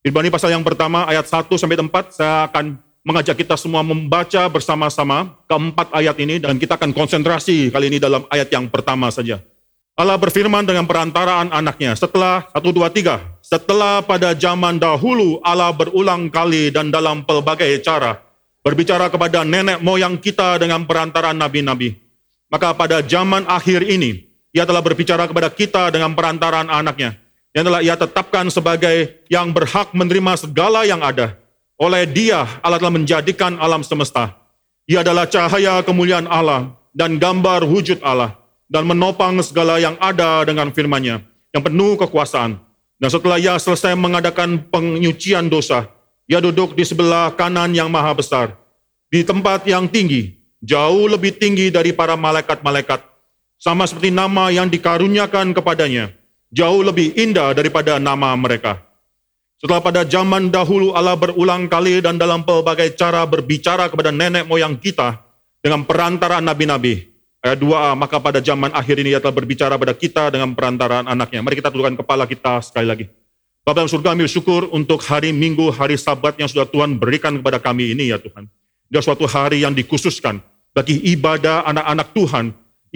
Ibrani pasal yang pertama ayat 1 sampai 4 saya akan mengajak kita semua membaca bersama-sama keempat ayat ini dan kita akan konsentrasi kali ini dalam ayat yang pertama saja. Allah berfirman dengan perantaraan anaknya setelah 1, 2, 3. Setelah pada zaman dahulu Allah berulang kali dan dalam pelbagai cara berbicara kepada nenek moyang kita dengan perantaraan nabi-nabi. Maka pada zaman akhir ini ia telah berbicara kepada kita dengan perantaraan anaknya yang telah ia tetapkan sebagai yang berhak menerima segala yang ada. Oleh dia, Allah telah menjadikan alam semesta. Ia adalah cahaya kemuliaan Allah dan gambar wujud Allah dan menopang segala yang ada dengan firman-Nya yang penuh kekuasaan. Dan setelah ia selesai mengadakan penyucian dosa, ia duduk di sebelah kanan yang maha besar, di tempat yang tinggi, jauh lebih tinggi dari para malaikat-malaikat, sama seperti nama yang dikaruniakan kepadanya jauh lebih indah daripada nama mereka. Setelah pada zaman dahulu Allah berulang kali dan dalam pelbagai cara berbicara kepada nenek moyang kita dengan perantara nabi-nabi. Ayat 2a, maka pada zaman akhir ini ia telah berbicara pada kita dengan perantaraan anaknya. Mari kita tundukkan kepala kita sekali lagi. Bapak dalam surga kami bersyukur untuk hari minggu, hari sabat yang sudah Tuhan berikan kepada kami ini ya Tuhan. Dia suatu hari yang dikhususkan bagi ibadah anak-anak Tuhan,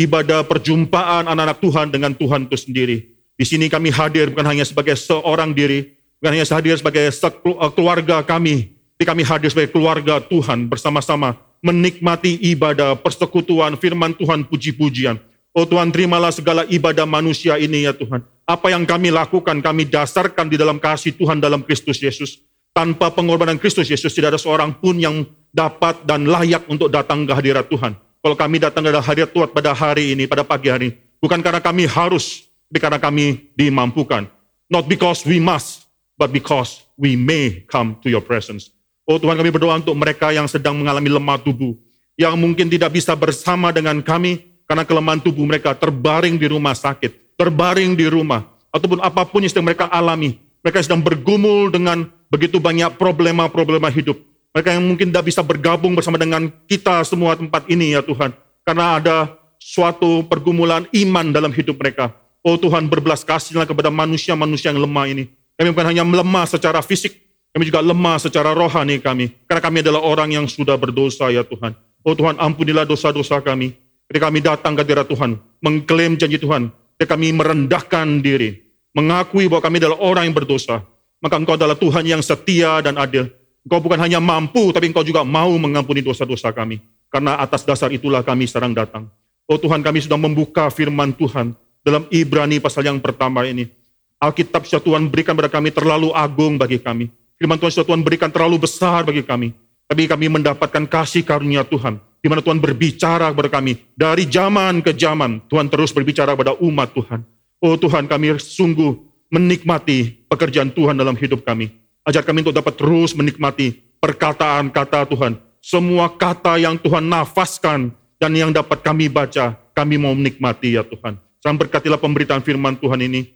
ibadah perjumpaan anak-anak Tuhan dengan Tuhan itu sendiri. Di sini kami hadir bukan hanya sebagai seorang diri, bukan hanya hadir sebagai eh, keluarga kami, tapi kami hadir sebagai keluarga Tuhan bersama-sama menikmati ibadah, persekutuan, firman Tuhan, puji-pujian. Oh Tuhan, terimalah segala ibadah manusia ini ya Tuhan. Apa yang kami lakukan, kami dasarkan di dalam kasih Tuhan dalam Kristus Yesus. Tanpa pengorbanan Kristus Yesus, tidak ada seorang pun yang dapat dan layak untuk datang ke hadirat Tuhan. Kalau kami datang ke hadirat Tuhan pada hari ini, pada pagi hari ini, bukan karena kami harus, karena kami dimampukan. Not because we must, but because we may come to your presence. Oh Tuhan kami berdoa untuk mereka yang sedang mengalami lemah tubuh, yang mungkin tidak bisa bersama dengan kami karena kelemahan tubuh mereka terbaring di rumah sakit, terbaring di rumah, ataupun apa pun yang sedang mereka alami. Mereka sedang bergumul dengan begitu banyak problema-problema hidup. Mereka yang mungkin tidak bisa bergabung bersama dengan kita semua tempat ini ya Tuhan. Karena ada suatu pergumulan iman dalam hidup mereka. Oh Tuhan berbelas kasihlah kepada manusia-manusia yang lemah ini. Kami bukan hanya lemah secara fisik, kami juga lemah secara rohani kami. Karena kami adalah orang yang sudah berdosa ya Tuhan. Oh Tuhan ampunilah dosa-dosa kami. Ketika kami datang ke hadirat Tuhan, mengklaim janji Tuhan. Ketika kami merendahkan diri, mengakui bahwa kami adalah orang yang berdosa. Maka engkau adalah Tuhan yang setia dan adil. Engkau bukan hanya mampu, tapi engkau juga mau mengampuni dosa-dosa kami. Karena atas dasar itulah kami sekarang datang. Oh Tuhan kami sudah membuka firman Tuhan dalam Ibrani pasal yang pertama ini. Alkitab sudah Tuhan berikan kepada kami terlalu agung bagi kami. Firman Tuhan sudah Tuhan berikan terlalu besar bagi kami. Tapi kami mendapatkan kasih karunia Tuhan. Di mana Tuhan berbicara kepada kami. Dari zaman ke zaman, Tuhan terus berbicara kepada umat Tuhan. Oh Tuhan, kami sungguh menikmati pekerjaan Tuhan dalam hidup kami. Ajar kami untuk dapat terus menikmati perkataan kata Tuhan. Semua kata yang Tuhan nafaskan dan yang dapat kami baca, kami mau menikmati ya Tuhan. Tuhan berkatilah pemberitaan firman Tuhan ini.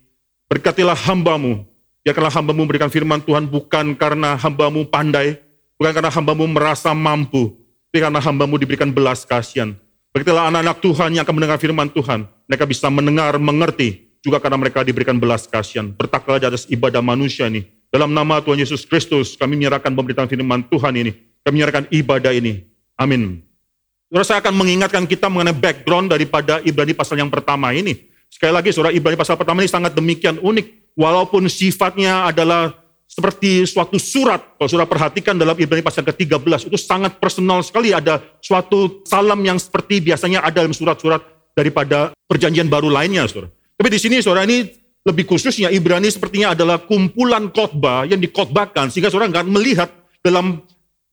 Berkatilah hambamu. Biarkanlah hambamu memberikan firman Tuhan bukan karena hambamu pandai, bukan karena hambamu merasa mampu, tapi karena hambamu diberikan belas kasihan. Berkatilah anak-anak Tuhan yang akan mendengar firman Tuhan. Mereka bisa mendengar, mengerti, juga karena mereka diberikan belas kasihan. Bertakwalah di atas ibadah manusia ini. Dalam nama Tuhan Yesus Kristus, kami menyerahkan pemberitaan firman Tuhan ini. Kami menyerahkan ibadah ini. Amin. Saudara saya akan mengingatkan kita mengenai background daripada Ibrani pasal yang pertama ini. Sekali lagi saudara Ibrani pasal pertama ini sangat demikian unik. Walaupun sifatnya adalah seperti suatu surat. Kalau saudara perhatikan dalam Ibrani pasal ke-13 itu sangat personal sekali. Ada suatu salam yang seperti biasanya ada dalam surat-surat daripada perjanjian baru lainnya saudara. Tapi di sini saudara ini lebih khususnya Ibrani sepertinya adalah kumpulan khotbah yang dikhotbahkan sehingga saudara nggak melihat dalam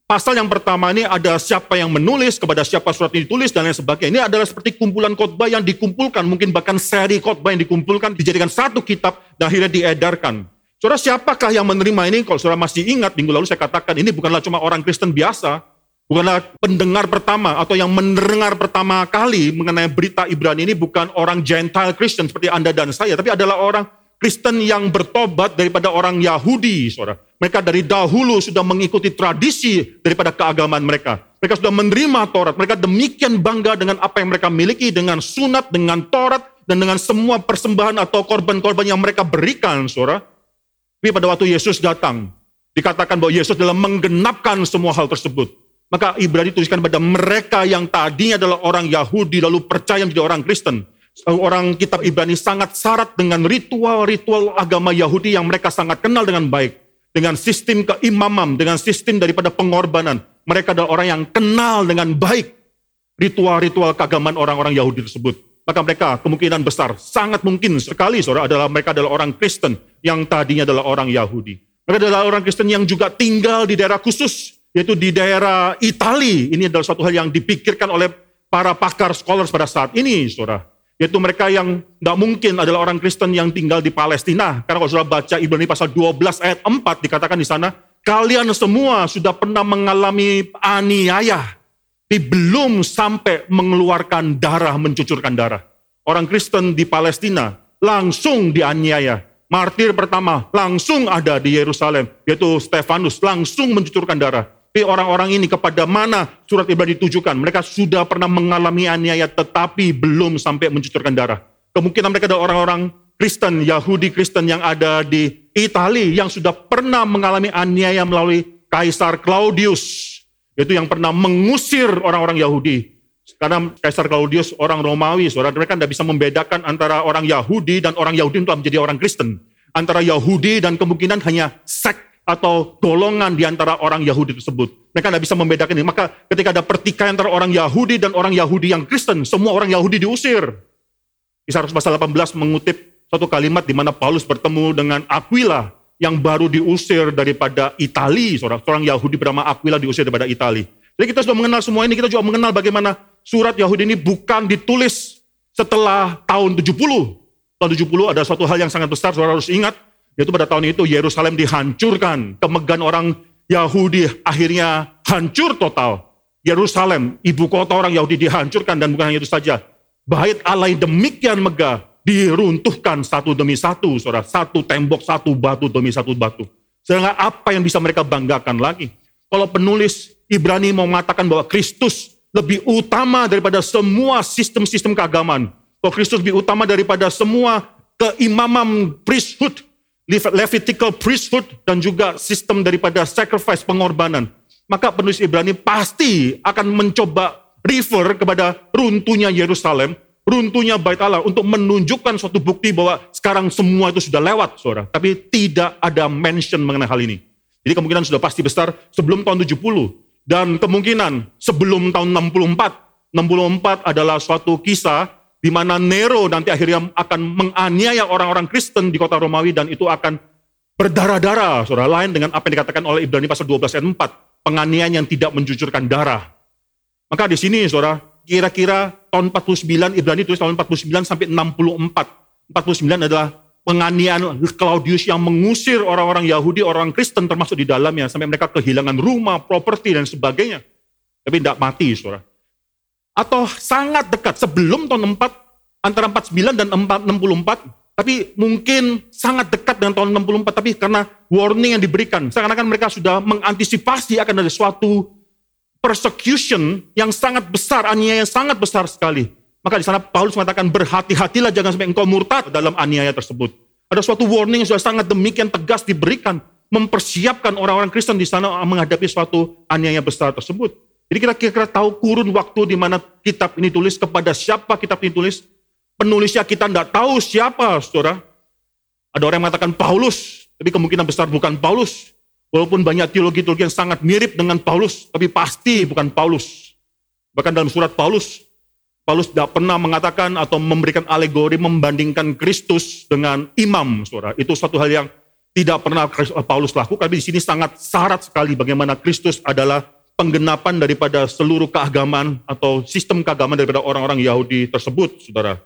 Pasal yang pertama ini ada siapa yang menulis, kepada siapa surat ini ditulis, dan lain sebagainya. Ini adalah seperti kumpulan khotbah yang dikumpulkan, mungkin bahkan seri khotbah yang dikumpulkan, dijadikan satu kitab, dan akhirnya diedarkan. Saudara, siapakah yang menerima ini? Kalau saudara masih ingat, minggu lalu saya katakan, ini bukanlah cuma orang Kristen biasa, bukanlah pendengar pertama, atau yang mendengar pertama kali mengenai berita Ibrani ini bukan orang Gentile Christian seperti Anda dan saya, tapi adalah orang Kristen yang bertobat daripada orang Yahudi, saudara. Mereka dari dahulu sudah mengikuti tradisi daripada keagamaan mereka. Mereka sudah menerima Taurat. Mereka demikian bangga dengan apa yang mereka miliki, dengan sunat, dengan Taurat, dan dengan semua persembahan atau korban-korban yang mereka berikan, saudara. Tapi pada waktu Yesus datang, Dikatakan bahwa Yesus dalam menggenapkan semua hal tersebut. Maka Ibrani tuliskan pada mereka yang tadinya adalah orang Yahudi lalu percaya menjadi orang Kristen. Orang kitab Ibrani sangat syarat dengan ritual-ritual agama Yahudi yang mereka sangat kenal dengan baik. Dengan sistem keimamam, dengan sistem daripada pengorbanan. Mereka adalah orang yang kenal dengan baik ritual-ritual keagamaan orang-orang Yahudi tersebut. Maka mereka kemungkinan besar, sangat mungkin sekali saudara adalah mereka adalah orang Kristen yang tadinya adalah orang Yahudi. Mereka adalah orang Kristen yang juga tinggal di daerah khusus, yaitu di daerah Itali. Ini adalah suatu hal yang dipikirkan oleh para pakar scholars pada saat ini, saudara. Yaitu mereka yang tidak mungkin adalah orang Kristen yang tinggal di Palestina. Karena kalau saudara baca Ibrani pasal 12 ayat 4 dikatakan di sana, kalian semua sudah pernah mengalami aniaya tapi belum sampai mengeluarkan darah, mencucurkan darah. Orang Kristen di Palestina langsung dianiaya. Martir pertama langsung ada di Yerusalem, yaitu Stefanus, langsung mencucurkan darah. Tapi orang-orang ini kepada mana surat Ibrani ditujukan? Mereka sudah pernah mengalami aniaya tetapi belum sampai mencucurkan darah. Kemungkinan mereka adalah orang-orang Kristen, Yahudi Kristen yang ada di Italia yang sudah pernah mengalami aniaya melalui Kaisar Claudius yaitu yang pernah mengusir orang-orang Yahudi. Karena Kaisar Claudius orang Romawi, saudara mereka tidak bisa membedakan antara orang Yahudi dan orang Yahudi untuk menjadi orang Kristen. Antara Yahudi dan kemungkinan hanya sek atau golongan di antara orang Yahudi tersebut. Mereka tidak bisa membedakan ini. Maka ketika ada pertikaian antara orang Yahudi dan orang Yahudi yang Kristen, semua orang Yahudi diusir. Kisah pasal 18 mengutip satu kalimat di mana Paulus bertemu dengan Aquila, yang baru diusir daripada Itali, seorang, seorang Yahudi bernama Aquila diusir daripada Itali. Jadi kita sudah mengenal semua ini, kita juga mengenal bagaimana surat Yahudi ini bukan ditulis setelah tahun 70. Tahun 70 ada suatu hal yang sangat besar, saudara harus ingat, yaitu pada tahun itu Yerusalem dihancurkan, kemegahan orang Yahudi akhirnya hancur total. Yerusalem, ibu kota orang Yahudi dihancurkan dan bukan hanya itu saja. Bait alai demikian megah, diruntuhkan satu demi satu, saudara. Satu tembok, satu batu demi satu batu. Sehingga apa yang bisa mereka banggakan lagi? Kalau penulis Ibrani mau mengatakan bahwa Kristus lebih utama daripada semua sistem-sistem keagamaan. Kalau Kristus lebih utama daripada semua keimaman priesthood, Levitical priesthood, dan juga sistem daripada sacrifice pengorbanan. Maka penulis Ibrani pasti akan mencoba refer kepada runtuhnya Yerusalem runtuhnya bait Allah untuk menunjukkan suatu bukti bahwa sekarang semua itu sudah lewat, saudara. Tapi tidak ada mention mengenai hal ini. Jadi kemungkinan sudah pasti besar sebelum tahun 70. Dan kemungkinan sebelum tahun 64. 64 adalah suatu kisah di mana Nero nanti akhirnya akan menganiaya orang-orang Kristen di kota Romawi dan itu akan berdarah-darah, saudara. Lain dengan apa yang dikatakan oleh Ibrani pasal 12 ayat 4. Penganiayaan yang tidak menjujurkan darah. Maka di sini, saudara, kira-kira tahun 49, Ibrani tulis tahun 49 sampai 64. 49 adalah penganiayaan Claudius yang mengusir orang-orang Yahudi, orang Kristen termasuk di dalamnya, sampai mereka kehilangan rumah, properti, dan sebagainya. Tapi tidak mati, saudara. Atau sangat dekat, sebelum tahun 4, antara 49 dan 64, tapi mungkin sangat dekat dengan tahun 64, tapi karena warning yang diberikan, seakan-akan mereka sudah mengantisipasi akan ada suatu persecution yang sangat besar, aniaya yang sangat besar sekali. Maka di sana Paulus mengatakan berhati-hatilah jangan sampai engkau murtad dalam aniaya tersebut. Ada suatu warning yang sudah sangat demikian tegas diberikan, mempersiapkan orang-orang Kristen di sana menghadapi suatu aniaya besar tersebut. Jadi kita kira-kira tahu kurun waktu di mana kitab ini tulis, kepada siapa kitab ini tulis. Penulisnya kita tidak tahu siapa, saudara. Ada orang yang mengatakan Paulus, tapi kemungkinan besar bukan Paulus. Walaupun banyak teologi-teologi yang sangat mirip dengan Paulus, tapi pasti bukan Paulus. Bahkan dalam surat Paulus, Paulus tidak pernah mengatakan atau memberikan alegori membandingkan Kristus dengan imam, saudara. Itu suatu hal yang tidak pernah Paulus lakukan, tapi di sini sangat syarat sekali bagaimana Kristus adalah penggenapan daripada seluruh keagamaan atau sistem keagamaan daripada orang-orang Yahudi tersebut, saudara.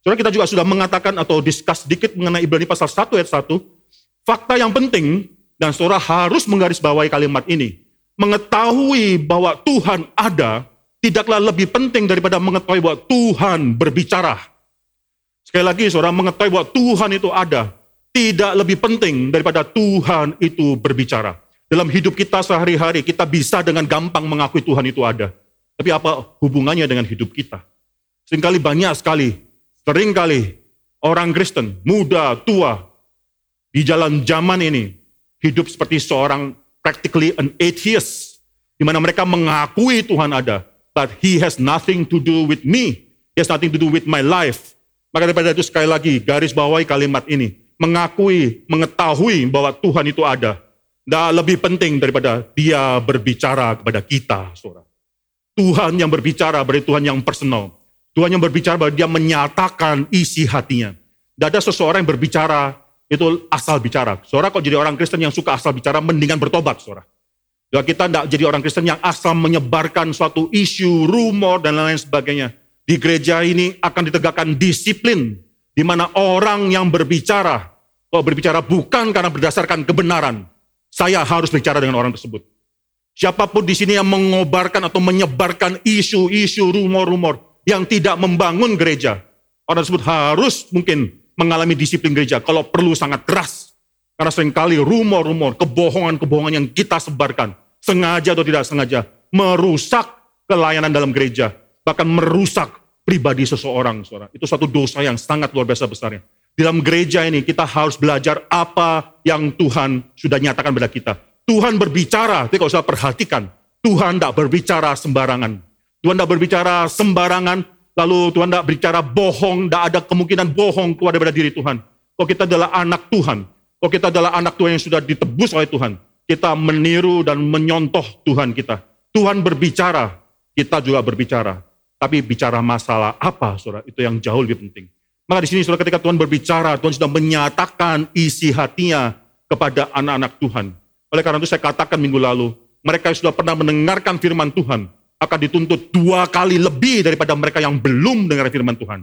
Saudara kita juga sudah mengatakan atau diskus sedikit mengenai Ibrani pasal 1 ayat 1. Fakta yang penting dan saudara harus menggarisbawahi kalimat ini. Mengetahui bahwa Tuhan ada tidaklah lebih penting daripada mengetahui bahwa Tuhan berbicara. Sekali lagi saudara mengetahui bahwa Tuhan itu ada tidak lebih penting daripada Tuhan itu berbicara. Dalam hidup kita sehari-hari kita bisa dengan gampang mengakui Tuhan itu ada. Tapi apa hubungannya dengan hidup kita? Seringkali banyak sekali, sering kali orang Kristen, muda, tua, di jalan zaman ini, hidup seperti seorang practically an atheist, di mana mereka mengakui Tuhan ada, but He has nothing to do with me, He has nothing to do with my life. Maka daripada itu sekali lagi garis bawahi kalimat ini, mengakui, mengetahui bahwa Tuhan itu ada, tidak lebih penting daripada Dia berbicara kepada kita, saudara. Tuhan yang berbicara berarti Tuhan yang personal. Tuhan yang berbicara bahwa dia menyatakan isi hatinya. Tidak ada seseorang yang berbicara itu asal bicara. Saudara kalau jadi orang Kristen yang suka asal bicara, mendingan bertobat, saudara. Ya, kita tidak jadi orang Kristen yang asal menyebarkan suatu isu, rumor, dan lain-lain sebagainya. Di gereja ini akan ditegakkan disiplin, di mana orang yang berbicara, kalau berbicara bukan karena berdasarkan kebenaran, saya harus bicara dengan orang tersebut. Siapa pun di sini yang mengobarkan atau menyebarkan isu-isu, rumor-rumor yang tidak membangun gereja, orang tersebut harus mungkin mengalami disiplin gereja kalau perlu sangat keras. Karena sering kali rumor-rumor, kebohongan-kebohongan yang kita sebarkan, sengaja atau tidak sengaja, merusak pelayanan dalam gereja, bahkan merusak pribadi seseorang. Itu satu dosa yang sangat luar biasa besarnya. Dalam gereja ini kita harus belajar apa yang Tuhan sudah nyatakan pada kita. Tuhan berbicara, tapi kalau saya perhatikan, Tuhan tidak berbicara sembarangan. Tuhan tidak berbicara sembarangan, lalu Tuhan tidak berbicara bohong, tidak ada kemungkinan bohong keluar daripada diri Tuhan. Kalau kita adalah anak Tuhan, kalau kita adalah anak Tuhan yang sudah ditebus oleh Tuhan, kita meniru dan menyontoh Tuhan kita. Tuhan berbicara, kita juga berbicara. Tapi bicara masalah apa, saudara? Itu yang jauh lebih penting. Maka di sini, saudara, ketika Tuhan berbicara, Tuhan sudah menyatakan isi hatinya kepada anak-anak Tuhan. Oleh karena itu saya katakan minggu lalu, mereka yang sudah pernah mendengarkan firman Tuhan akan dituntut dua kali lebih daripada mereka yang belum mendengar firman Tuhan.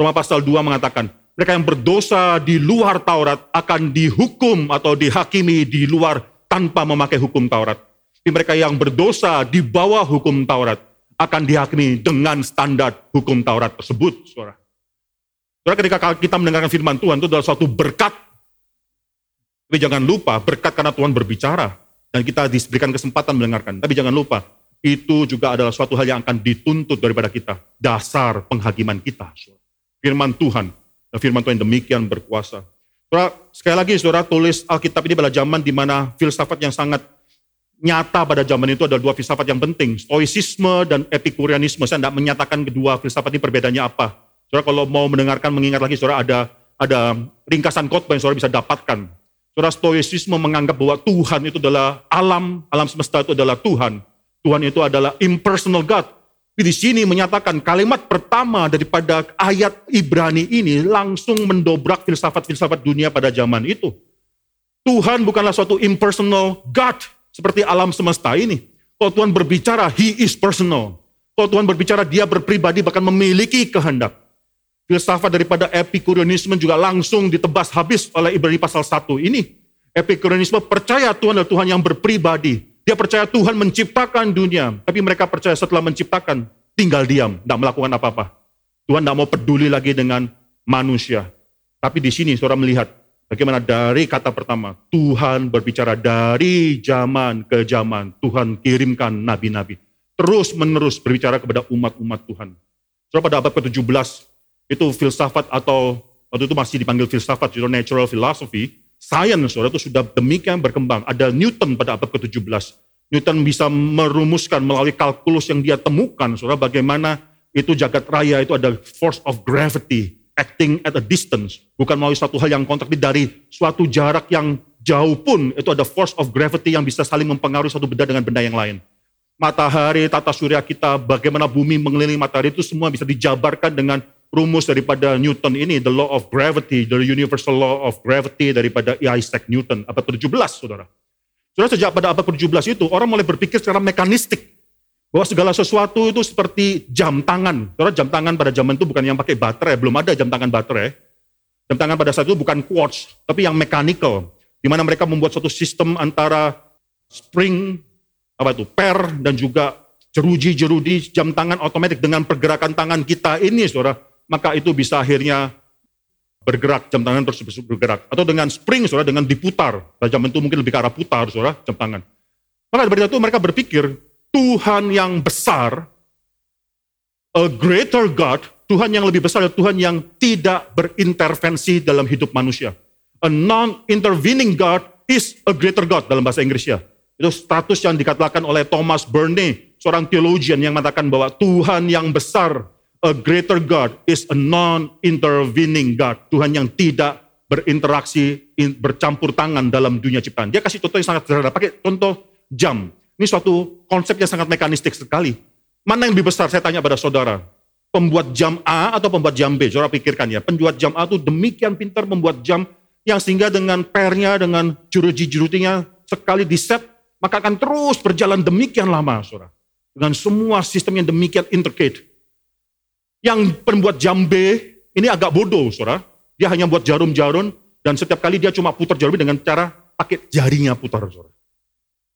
Roma pasal 2 mengatakan, mereka yang berdosa di luar Taurat akan dihukum atau dihakimi di luar tanpa memakai hukum Taurat. Tapi mereka yang berdosa di bawah hukum Taurat akan dihakimi dengan standar hukum Taurat tersebut, saudara. Saudara, ketika kita mendengarkan firman Tuhan itu adalah suatu berkat tapi jangan lupa, berkat karena Tuhan berbicara. Dan kita diberikan kesempatan mendengarkan. Tapi jangan lupa, itu juga adalah suatu hal yang akan dituntut daripada kita. Dasar penghakiman kita. Firman Tuhan. Dan firman Tuhan demikian berkuasa. Saudara, sekali lagi saudara tulis Alkitab ini pada zaman di mana filsafat yang sangat nyata pada zaman itu ada dua filsafat yang penting. Stoicisme dan epikurianisme. Saya tidak menyatakan kedua filsafat ini perbedaannya apa. Saudara kalau mau mendengarkan, mengingat lagi, saudara ada ada ringkasan khotbah yang saudara bisa dapatkan Saudara stoicisme menganggap bahwa Tuhan itu adalah alam, alam semesta itu adalah Tuhan. Tuhan itu adalah impersonal God. Tapi di sini menyatakan kalimat pertama daripada ayat Ibrani ini langsung mendobrak filsafat-filsafat dunia pada zaman itu. Tuhan bukanlah suatu impersonal God seperti alam semesta ini. Kalau Tuhan berbicara, He is personal. Kalau Tuhan berbicara, dia berpribadi bahkan memiliki kehendak. Filsafat daripada epikurianisme juga langsung ditebas habis oleh Ibrani pasal 1 ini. Epikurianisme percaya Tuhan adalah Tuhan yang berpribadi. Dia percaya Tuhan menciptakan dunia. Tapi mereka percaya setelah menciptakan, tinggal diam, tidak melakukan apa-apa. Tuhan tidak mau peduli lagi dengan manusia. Tapi di sini saudara melihat bagaimana dari kata pertama, Tuhan berbicara dari zaman ke zaman. Tuhan kirimkan nabi-nabi. Terus menerus berbicara kepada umat-umat Tuhan. Saudara pada abad ke-17, itu filsafat atau waktu itu masih dipanggil filsafat, itu natural philosophy, science saudara itu sudah demikian berkembang. Ada Newton pada abad ke-17. Newton bisa merumuskan melalui kalkulus yang dia temukan, saudara, bagaimana itu jagat raya itu ada force of gravity acting at a distance. Bukan melalui suatu hal yang kontrak dari suatu jarak yang jauh pun itu ada force of gravity yang bisa saling mempengaruhi satu benda dengan benda yang lain. Matahari, tata surya kita, bagaimana bumi mengelilingi matahari itu semua bisa dijabarkan dengan rumus daripada Newton ini, the law of gravity, the universal law of gravity daripada Isaac Newton, abad ke-17, saudara. Saudara, sejak pada abad ke-17 itu, orang mulai berpikir secara mekanistik. Bahwa segala sesuatu itu seperti jam tangan. Saudara, jam tangan pada zaman itu bukan yang pakai baterai, belum ada jam tangan baterai. Jam tangan pada saat itu bukan quartz, tapi yang mechanical. Di mana mereka membuat suatu sistem antara spring, apa itu, per, dan juga jeruji-jeruji jam tangan otomatis dengan pergerakan tangan kita ini, saudara maka itu bisa akhirnya bergerak, jam tangan terus bergerak. Atau dengan spring, saudara, dengan diputar. Jam itu mungkin lebih ke arah putar, saudara, jam tangan. Maka dari itu mereka berpikir, Tuhan yang besar, a greater God, Tuhan yang lebih besar, Tuhan yang tidak berintervensi dalam hidup manusia. A non-intervening God is a greater God dalam bahasa Inggris ya. Itu status yang dikatakan oleh Thomas Burney, seorang theologian yang mengatakan bahwa Tuhan yang besar, a greater God is a non-intervening God. Tuhan yang tidak berinteraksi, bercampur tangan dalam dunia ciptaan. Dia kasih contoh yang sangat sederhana, pakai contoh jam. Ini suatu konsep yang sangat mekanistik sekali. Mana yang lebih besar? Saya tanya pada saudara. Pembuat jam A atau pembuat jam B? Saudara pikirkan ya. Pembuat jam A itu demikian pintar membuat jam yang sehingga dengan pernya, dengan juruji-jurutinya sekali di set maka akan terus berjalan demikian lama, saudara. Dengan semua sistem yang demikian intricate. Yang pembuat jam B, ini agak bodoh, saudara. Dia hanya buat jarum-jarum, dan setiap kali dia cuma putar jarum dengan cara pakai jarinya putar, saudara.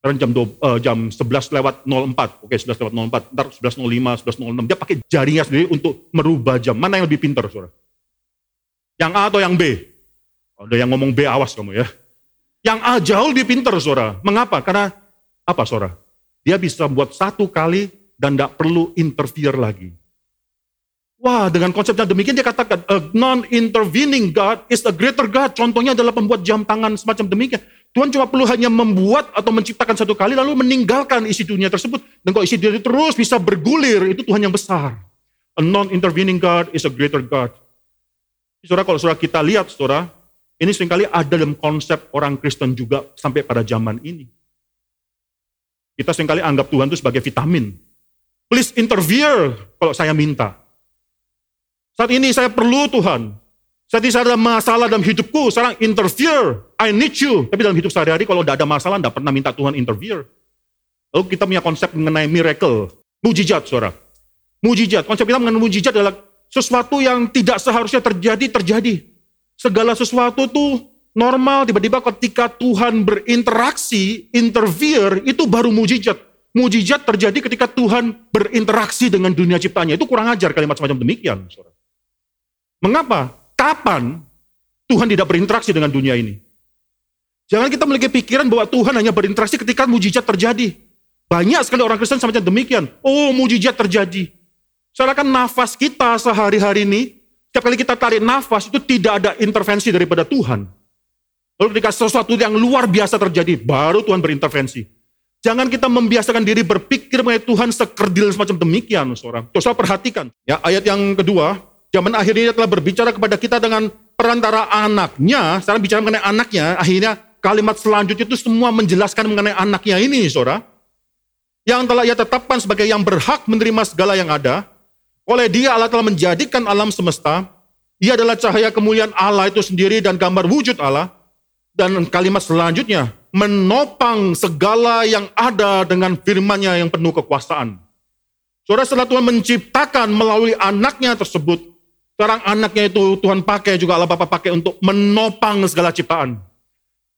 Sekarang jam, uh, jam 11 lewat 04, oke 11 lewat 04, ntar 11.05, 11.06, dia pakai jarinya sendiri untuk merubah jam. Mana yang lebih pintar, saudara? Yang A atau yang B? Ada yang ngomong B, awas kamu ya. Yang A jauh lebih pintar, saudara. Mengapa? Karena apa, saudara? Dia bisa buat satu kali dan tidak perlu interfere lagi. Wah, dengan konsep yang demikian dia katakan, a non-intervening God is a greater God. Contohnya adalah pembuat jam tangan semacam demikian. Tuhan cuma perlu hanya membuat atau menciptakan satu kali lalu meninggalkan isi dunia tersebut. Dan kalau isi dunia itu terus bisa bergulir, itu Tuhan yang besar. A non-intervening God is a greater God. Saudara, kalau saudara kita lihat, saudara, ini sering kali ada dalam konsep orang Kristen juga sampai pada zaman ini. Kita sering kali anggap Tuhan itu sebagai vitamin. Please interfere kalau saya minta. Saat ini saya perlu Tuhan. Saat ini saya ada masalah dalam hidupku, sekarang interfere. I need you. Tapi dalam hidup sehari-hari kalau tidak ada masalah, tidak pernah minta Tuhan interfere. Lalu kita punya konsep mengenai miracle. Mujizat, saudara. Mujizat. Konsep kita mengenai mujizat adalah sesuatu yang tidak seharusnya terjadi, terjadi. Segala sesuatu tuh normal, tiba-tiba ketika Tuhan berinteraksi, interfere, itu baru mujizat. Mujizat terjadi ketika Tuhan berinteraksi dengan dunia ciptanya. Itu kurang ajar kalimat semacam demikian. Mengapa? Kapan Tuhan tidak berinteraksi dengan dunia ini? Jangan kita memiliki pikiran bahwa Tuhan hanya berinteraksi ketika mujizat terjadi. Banyak sekali orang Kristen semacam demikian. Oh, mujizat terjadi. Soalnya kan nafas kita sehari-hari ini setiap kali kita tarik nafas itu tidak ada intervensi daripada Tuhan. Lalu ketika sesuatu yang luar biasa terjadi, baru Tuhan berintervensi. Jangan kita membiasakan diri berpikir mengenai Tuhan sekerdil semacam demikian, seorang. Terus perhatikan. Ya, ayat yang kedua, zaman akhir ini telah berbicara kepada kita dengan perantara anaknya. Sekarang bicara mengenai anaknya, akhirnya kalimat selanjutnya itu semua menjelaskan mengenai anaknya ini, saudara. Yang telah ia tetapkan sebagai yang berhak menerima segala yang ada, oleh dia Allah telah menjadikan alam semesta. Ia adalah cahaya kemuliaan Allah itu sendiri dan gambar wujud Allah. Dan kalimat selanjutnya, menopang segala yang ada dengan firman-Nya yang penuh kekuasaan. Saudara setelah Tuhan menciptakan melalui anaknya tersebut, sekarang anaknya itu Tuhan pakai juga Allah Bapa pakai untuk menopang segala ciptaan.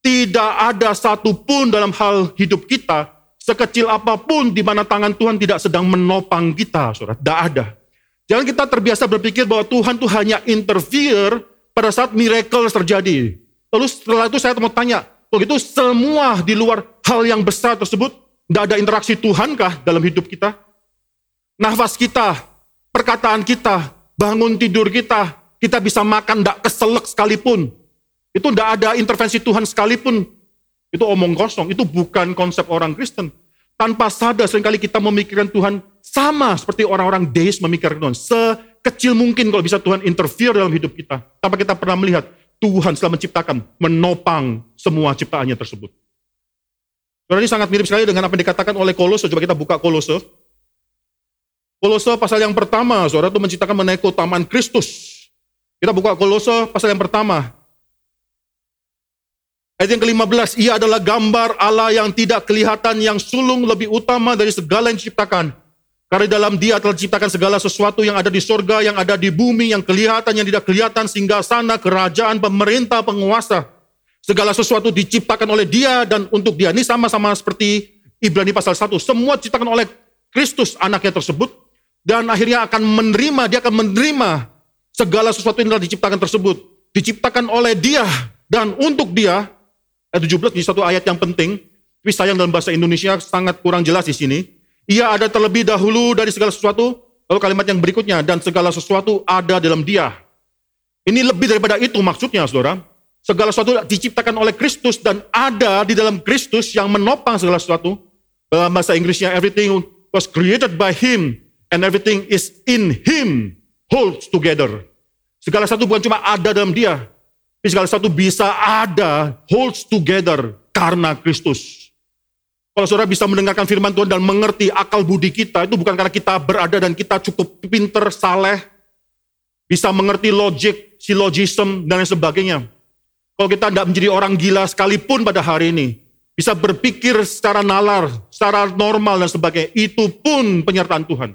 Tidak ada satupun dalam hal hidup kita, sekecil apa pun di mana tangan Tuhan tidak sedang menopang kita, saudara. Tidak ada. Jangan kita terbiasa berpikir bahwa Tuhan tuh hanya interfere pada saat miracle terjadi. Lalu setelah itu saya mau tanya, begitu semua di luar hal yang besar tersebut, tidak ada interaksi Tuhankah dalam hidup kita? Nafas kita, perkataan kita, bangun tidur kita, kita bisa makan tidak keselak sekalipun. Itu tidak ada intervensi Tuhan sekalipun. Itu omong kosong, itu bukan konsep orang Kristen. Tanpa sadar sering kali kita memikirkan Tuhan sama seperti orang-orang deis memikirkan Tuhan. Sekecil mungkin kalau bisa Tuhan interfere dalam hidup kita. Tanpa kita pernah melihat Tuhan setelah menciptakan, menopang semua ciptaannya tersebut. Ini sangat mirip sekali dengan apa yang dikatakan oleh Kolose. Coba kita buka Kolose. Kolose pasal yang pertama, saudara itu menciptakan mengenai keutamaan Kristus. Kita buka Kolose pasal yang pertama. Ayat yang ke-15, ia adalah gambar Allah yang tidak kelihatan, yang sulung lebih utama dari segala yang diciptakan. Karena dalam dia telah diciptakan segala sesuatu yang ada di sorga, yang ada di bumi, yang kelihatan, yang tidak kelihatan, sehingga sana kerajaan, pemerintah, penguasa. Segala sesuatu diciptakan oleh dia dan untuk dia. Ini sama-sama seperti Ibrani pasal 1. Semua diciptakan oleh Kristus anaknya tersebut. Dan akhirnya akan menerima, dia akan menerima segala sesuatu yang telah diciptakan tersebut. Diciptakan oleh dia dan untuk dia Ayat 17 di satu ayat yang penting, tapi sayang dalam bahasa Indonesia sangat kurang jelas di sini. Ia ada terlebih dahulu dari segala sesuatu, lalu kalimat yang berikutnya, dan segala sesuatu ada dalam dia. Ini lebih daripada itu maksudnya, saudara. Segala sesuatu diciptakan oleh Kristus dan ada di dalam Kristus yang menopang segala sesuatu. Dalam bahasa Inggrisnya, everything was created by Him and everything is in Him holds together. Segala sesuatu bukan cuma ada dalam dia, tapi segala sesuatu bisa ada, holds together karena Kristus. Kalau saudara bisa mendengarkan firman Tuhan dan mengerti akal budi kita, itu bukan karena kita berada dan kita cukup pinter, saleh, bisa mengerti logik, silogism, dan lain sebagainya. Kalau kita tidak menjadi orang gila sekalipun pada hari ini, bisa berpikir secara nalar, secara normal dan sebagainya, itu pun penyertaan Tuhan.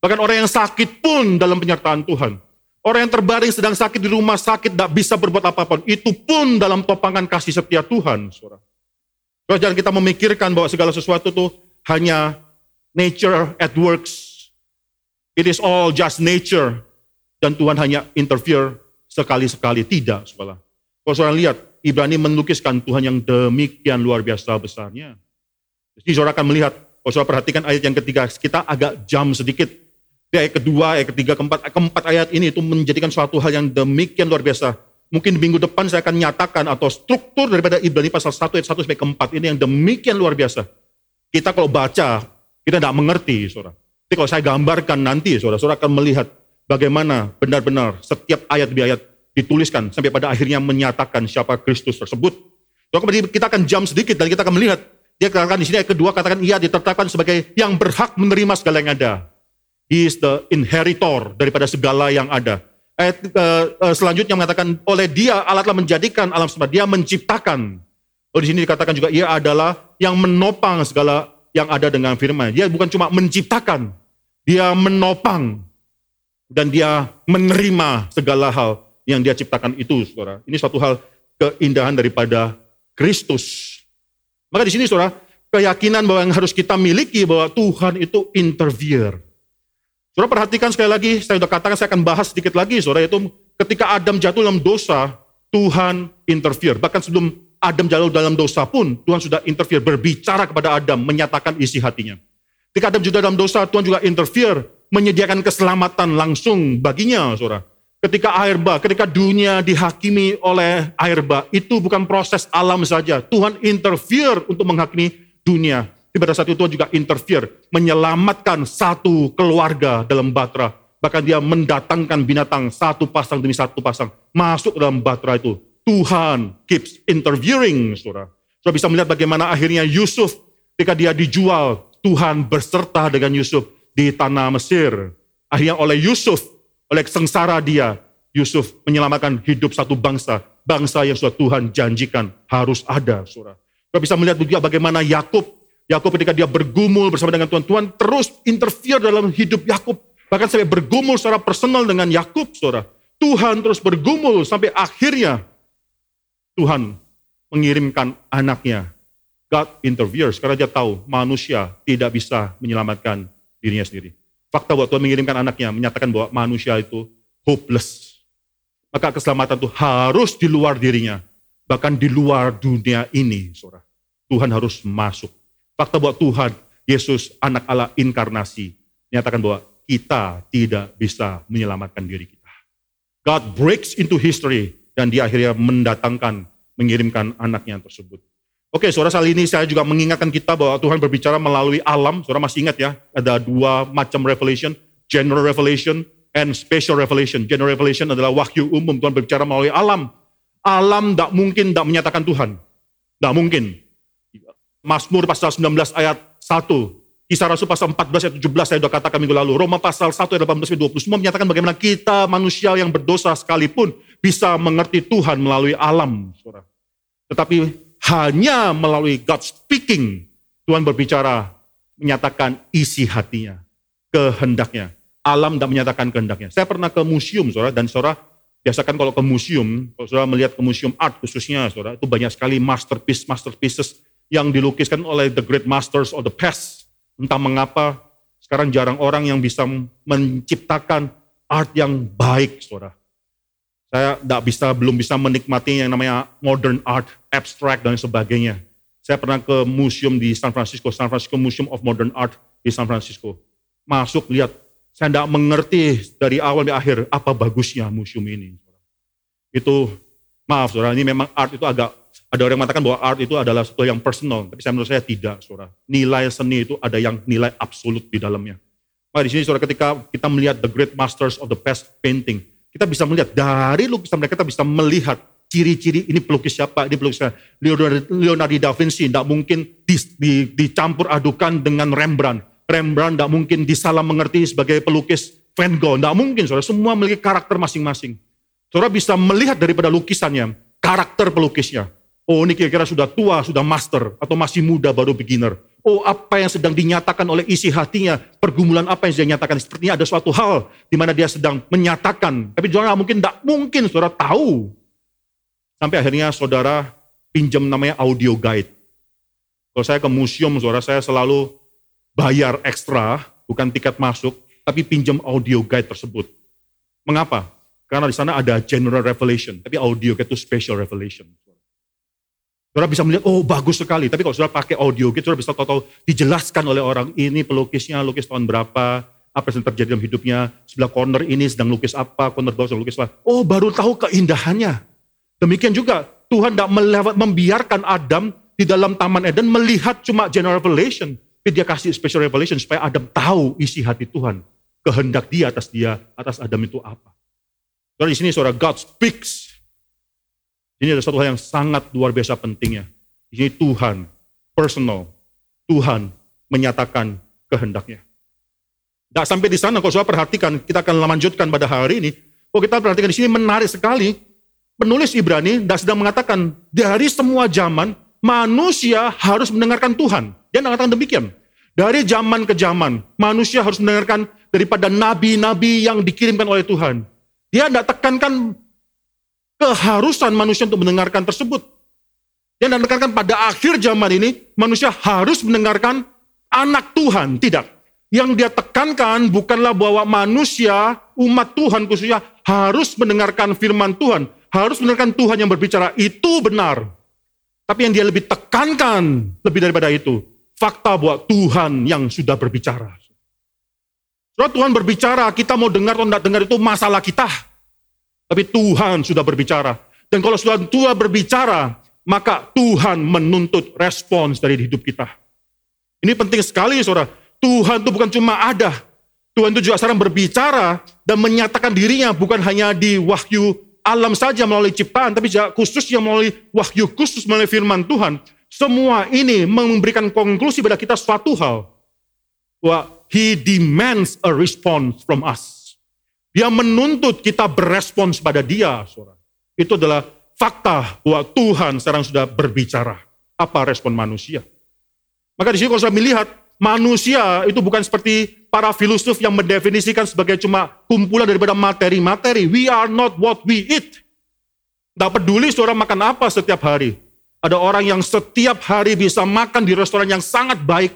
Bahkan orang yang sakit pun dalam penyertaan Tuhan. Orang yang terbaring sedang sakit di rumah sakit tidak bisa berbuat apa-apa. Itu pun dalam topangan kasih setia Tuhan. Saudara. Terus jangan kita memikirkan bahwa segala sesuatu itu hanya nature at works. It is all just nature. Dan Tuhan hanya interfere sekali-sekali. Tidak, saudara. Kalau saudara lihat, Ibrani melukiskan Tuhan yang demikian luar biasa besarnya. Jadi saudara akan melihat, kalau saudara perhatikan ayat yang ketiga, kita agak jam sedikit di ayat kedua, ayat ketiga, keempat, keempat ayat ini itu menjadikan suatu hal yang demikian luar biasa. Mungkin minggu depan saya akan nyatakan atau struktur daripada Ibrani pasal 1 ayat 1 sampai keempat ini yang demikian luar biasa. Kita kalau baca, kita tidak mengerti, saudara. Tapi kalau saya gambarkan nanti, saudara, saudara akan melihat bagaimana benar-benar setiap ayat demi ayat dituliskan sampai pada akhirnya menyatakan siapa Kristus tersebut. Kemudian kita akan jam sedikit dan kita akan melihat dia katakan di sini ayat kedua katakan ia ditetapkan sebagai yang berhak menerima segala yang ada. He is the inheritor daripada segala yang ada. Ayat uh, selanjutnya mengatakan oleh dia Allah telah menjadikan alam semesta. Dia menciptakan. Oh di sini dikatakan juga ia adalah yang menopang segala yang ada dengan firman. Dia bukan cuma menciptakan, dia menopang dan dia menerima segala hal yang dia ciptakan itu, saudara. Ini suatu hal keindahan daripada Kristus. Maka di sini, saudara, keyakinan bahwa yang harus kita miliki bahwa Tuhan itu interfere. Saudara perhatikan sekali lagi, saya sudah katakan saya akan bahas sedikit lagi, saudara, yaitu ketika Adam jatuh dalam dosa, Tuhan interfere. Bahkan sebelum Adam jatuh dalam dosa pun, Tuhan sudah interfere, berbicara kepada Adam, menyatakan isi hatinya. Ketika Adam juga dalam dosa, Tuhan juga interfere, menyediakan keselamatan langsung baginya, saudara. Ketika air bah, ketika dunia dihakimi oleh air bah, itu bukan proses alam saja. Tuhan interfere untuk menghakimi dunia. Di pada saat itu Tuhan juga interfere, menyelamatkan satu keluarga dalam batra. Bahkan dia mendatangkan binatang satu pasang demi satu pasang masuk dalam batra itu. Tuhan keeps interfering, saudara. Saudara bisa melihat bagaimana akhirnya Yusuf ketika dia dijual, Tuhan berserta dengan Yusuf di tanah Mesir. Akhirnya oleh Yusuf, oleh sengsara dia, Yusuf menyelamatkan hidup satu bangsa. Bangsa yang sudah Tuhan janjikan harus ada, saudara. Saudara bisa melihat juga bagaimana Yakub Yakub ketika dia bergumul bersama dengan Tuhan, Tuhan terus interfere dalam hidup Yakub. Bahkan sampai bergumul secara personal dengan Yakub, saudara. Tuhan terus bergumul sampai akhirnya Tuhan mengirimkan anaknya. God interferes karena dia tahu manusia tidak bisa menyelamatkan dirinya sendiri. Fakta bahwa Tuhan mengirimkan anaknya menyatakan bahwa manusia itu hopeless. Maka keselamatan itu harus di luar dirinya. Bahkan di luar dunia ini, saudara. Tuhan harus masuk Fakta bahwa Tuhan, Yesus, anak Allah inkarnasi, menyatakan bahwa kita tidak bisa menyelamatkan diri kita. God breaks into history dan dia akhirnya mendatangkan, mengirimkan anaknya tersebut. Oke, saudara kali ini saya juga mengingatkan kita bahwa Tuhan berbicara melalui alam. Saudara masih ingat ya, ada dua macam revelation, general revelation and special revelation. General revelation adalah wahyu umum, Tuhan berbicara melalui alam. Alam tidak mungkin tidak menyatakan Tuhan. Tidak mungkin. Mazmur pasal 19 ayat 1. Kisah Rasul pasal 14 ayat 17 saya sudah katakan minggu lalu. Roma pasal 1 ayat 18 ayat 20. Semua menyatakan bagaimana kita manusia yang berdosa sekalipun bisa mengerti Tuhan melalui alam. Saudara. Tetapi hanya melalui God speaking Tuhan berbicara menyatakan isi hatinya, kehendaknya. Alam tidak menyatakan kehendaknya. Saya pernah ke museum, saudara, dan saudara biasakan kalau ke museum, kalau saudara melihat ke museum art khususnya, saudara, itu banyak sekali masterpiece, masterpieces yang dilukiskan oleh the great masters of the past. Entah mengapa sekarang jarang orang yang bisa menciptakan art yang baik, saudara. Saya tidak bisa, belum bisa menikmati yang namanya modern art, abstract dan sebagainya. Saya pernah ke museum di San Francisco, San Francisco Museum of Modern Art di San Francisco. Masuk, lihat, saya tidak mengerti dari awal sampai akhir apa bagusnya museum ini. Itu Maaf saudara, ini memang art itu agak, ada orang yang mengatakan bahwa art itu adalah sesuatu yang personal, tapi saya menurut saya tidak saudara. Nilai seni itu ada yang nilai absolut di dalamnya. Maka di sini saudara ketika kita melihat the great masters of the past painting, kita bisa melihat dari lukisan mereka kita bisa melihat ciri-ciri ini pelukis siapa, ini pelukis siapa. Leonardo, Leonardo da Vinci tidak mungkin di, di, dicampur adukan dengan Rembrandt. Rembrandt tidak mungkin disalah mengerti sebagai pelukis Van Gogh. Tidak mungkin, saudara. Semua memiliki karakter masing-masing. Saudara bisa melihat daripada lukisannya, karakter pelukisnya. Oh ini kira-kira sudah tua, sudah master, atau masih muda baru beginner. Oh apa yang sedang dinyatakan oleh isi hatinya, pergumulan apa yang sedang dinyatakan. Sepertinya ada suatu hal di mana dia sedang menyatakan. Tapi saudara mungkin, tidak mungkin saudara tahu Sampai akhirnya saudara pinjam namanya audio guide. Kalau saya ke museum, saudara saya selalu bayar ekstra, bukan tiket masuk, tapi pinjam audio guide tersebut. Mengapa? Karena di sana ada general revelation, tapi audio guide itu special revelation. Saudara bisa melihat, oh bagus sekali. Tapi kalau saudara pakai audio guide, saudara bisa tahu-tahu dijelaskan oleh orang, ini pelukisnya, lukis tahun berapa, apa yang terjadi dalam hidupnya, sebelah corner ini sedang lukis apa, corner bawah sedang lukis apa. Oh baru tahu keindahannya. Demikian juga Tuhan tidak melewat, membiarkan Adam di dalam Taman Eden melihat cuma general revelation. Tapi dia kasih special revelation supaya Adam tahu isi hati Tuhan. Kehendak dia atas dia, atas Adam itu apa. Saudara di sini saudara God speaks. Ini ada satu hal yang sangat luar biasa pentingnya. Di sini Tuhan, personal. Tuhan menyatakan kehendaknya. Tidak sampai di sana, kalau saudara perhatikan, kita akan lanjutkan pada hari ini. Kalau kita perhatikan di sini menarik sekali, penulis Ibrani tidak sedang mengatakan dari semua zaman manusia harus mendengarkan Tuhan. Dia mengatakan demikian. Dari zaman ke zaman, manusia harus mendengarkan daripada nabi-nabi yang dikirimkan oleh Tuhan. Dia tidak tekankan keharusan manusia untuk mendengarkan tersebut. Dia tidak tekankan pada akhir zaman ini, manusia harus mendengarkan anak Tuhan. Tidak. Yang dia tekankan bukanlah bahwa manusia, umat Tuhan khususnya, harus mendengarkan firman Tuhan harus mendengarkan Tuhan yang berbicara. Itu benar. Tapi yang dia lebih tekankan lebih daripada itu, fakta bahwa Tuhan yang sudah berbicara. Setelah Tuhan berbicara, kita mau dengar atau tidak dengar itu masalah kita. Tapi Tuhan sudah berbicara. Dan kalau Tuhan berbicara, maka Tuhan menuntut respons dari hidup kita. Ini penting sekali saudara. Tuhan itu bukan cuma ada. Tuhan itu juga sekarang berbicara dan menyatakan dirinya bukan hanya di wahyu alam saja melalui ciptaan, tapi juga khusus yang melalui wahyu khusus melalui firman Tuhan. Semua ini memberikan konklusi pada kita suatu hal. Bahwa he demands a response from us. Dia menuntut kita berespons pada dia. Saudara. Itu adalah fakta bahwa Tuhan sekarang sudah berbicara. Apa respon manusia? Maka di sini kalau saya melihat, manusia itu bukan seperti para filosof yang mendefinisikan sebagai cuma kumpulan daripada materi-materi. We are not what we eat. Tidak peduli seorang makan apa setiap hari. Ada orang yang setiap hari bisa makan di restoran yang sangat baik,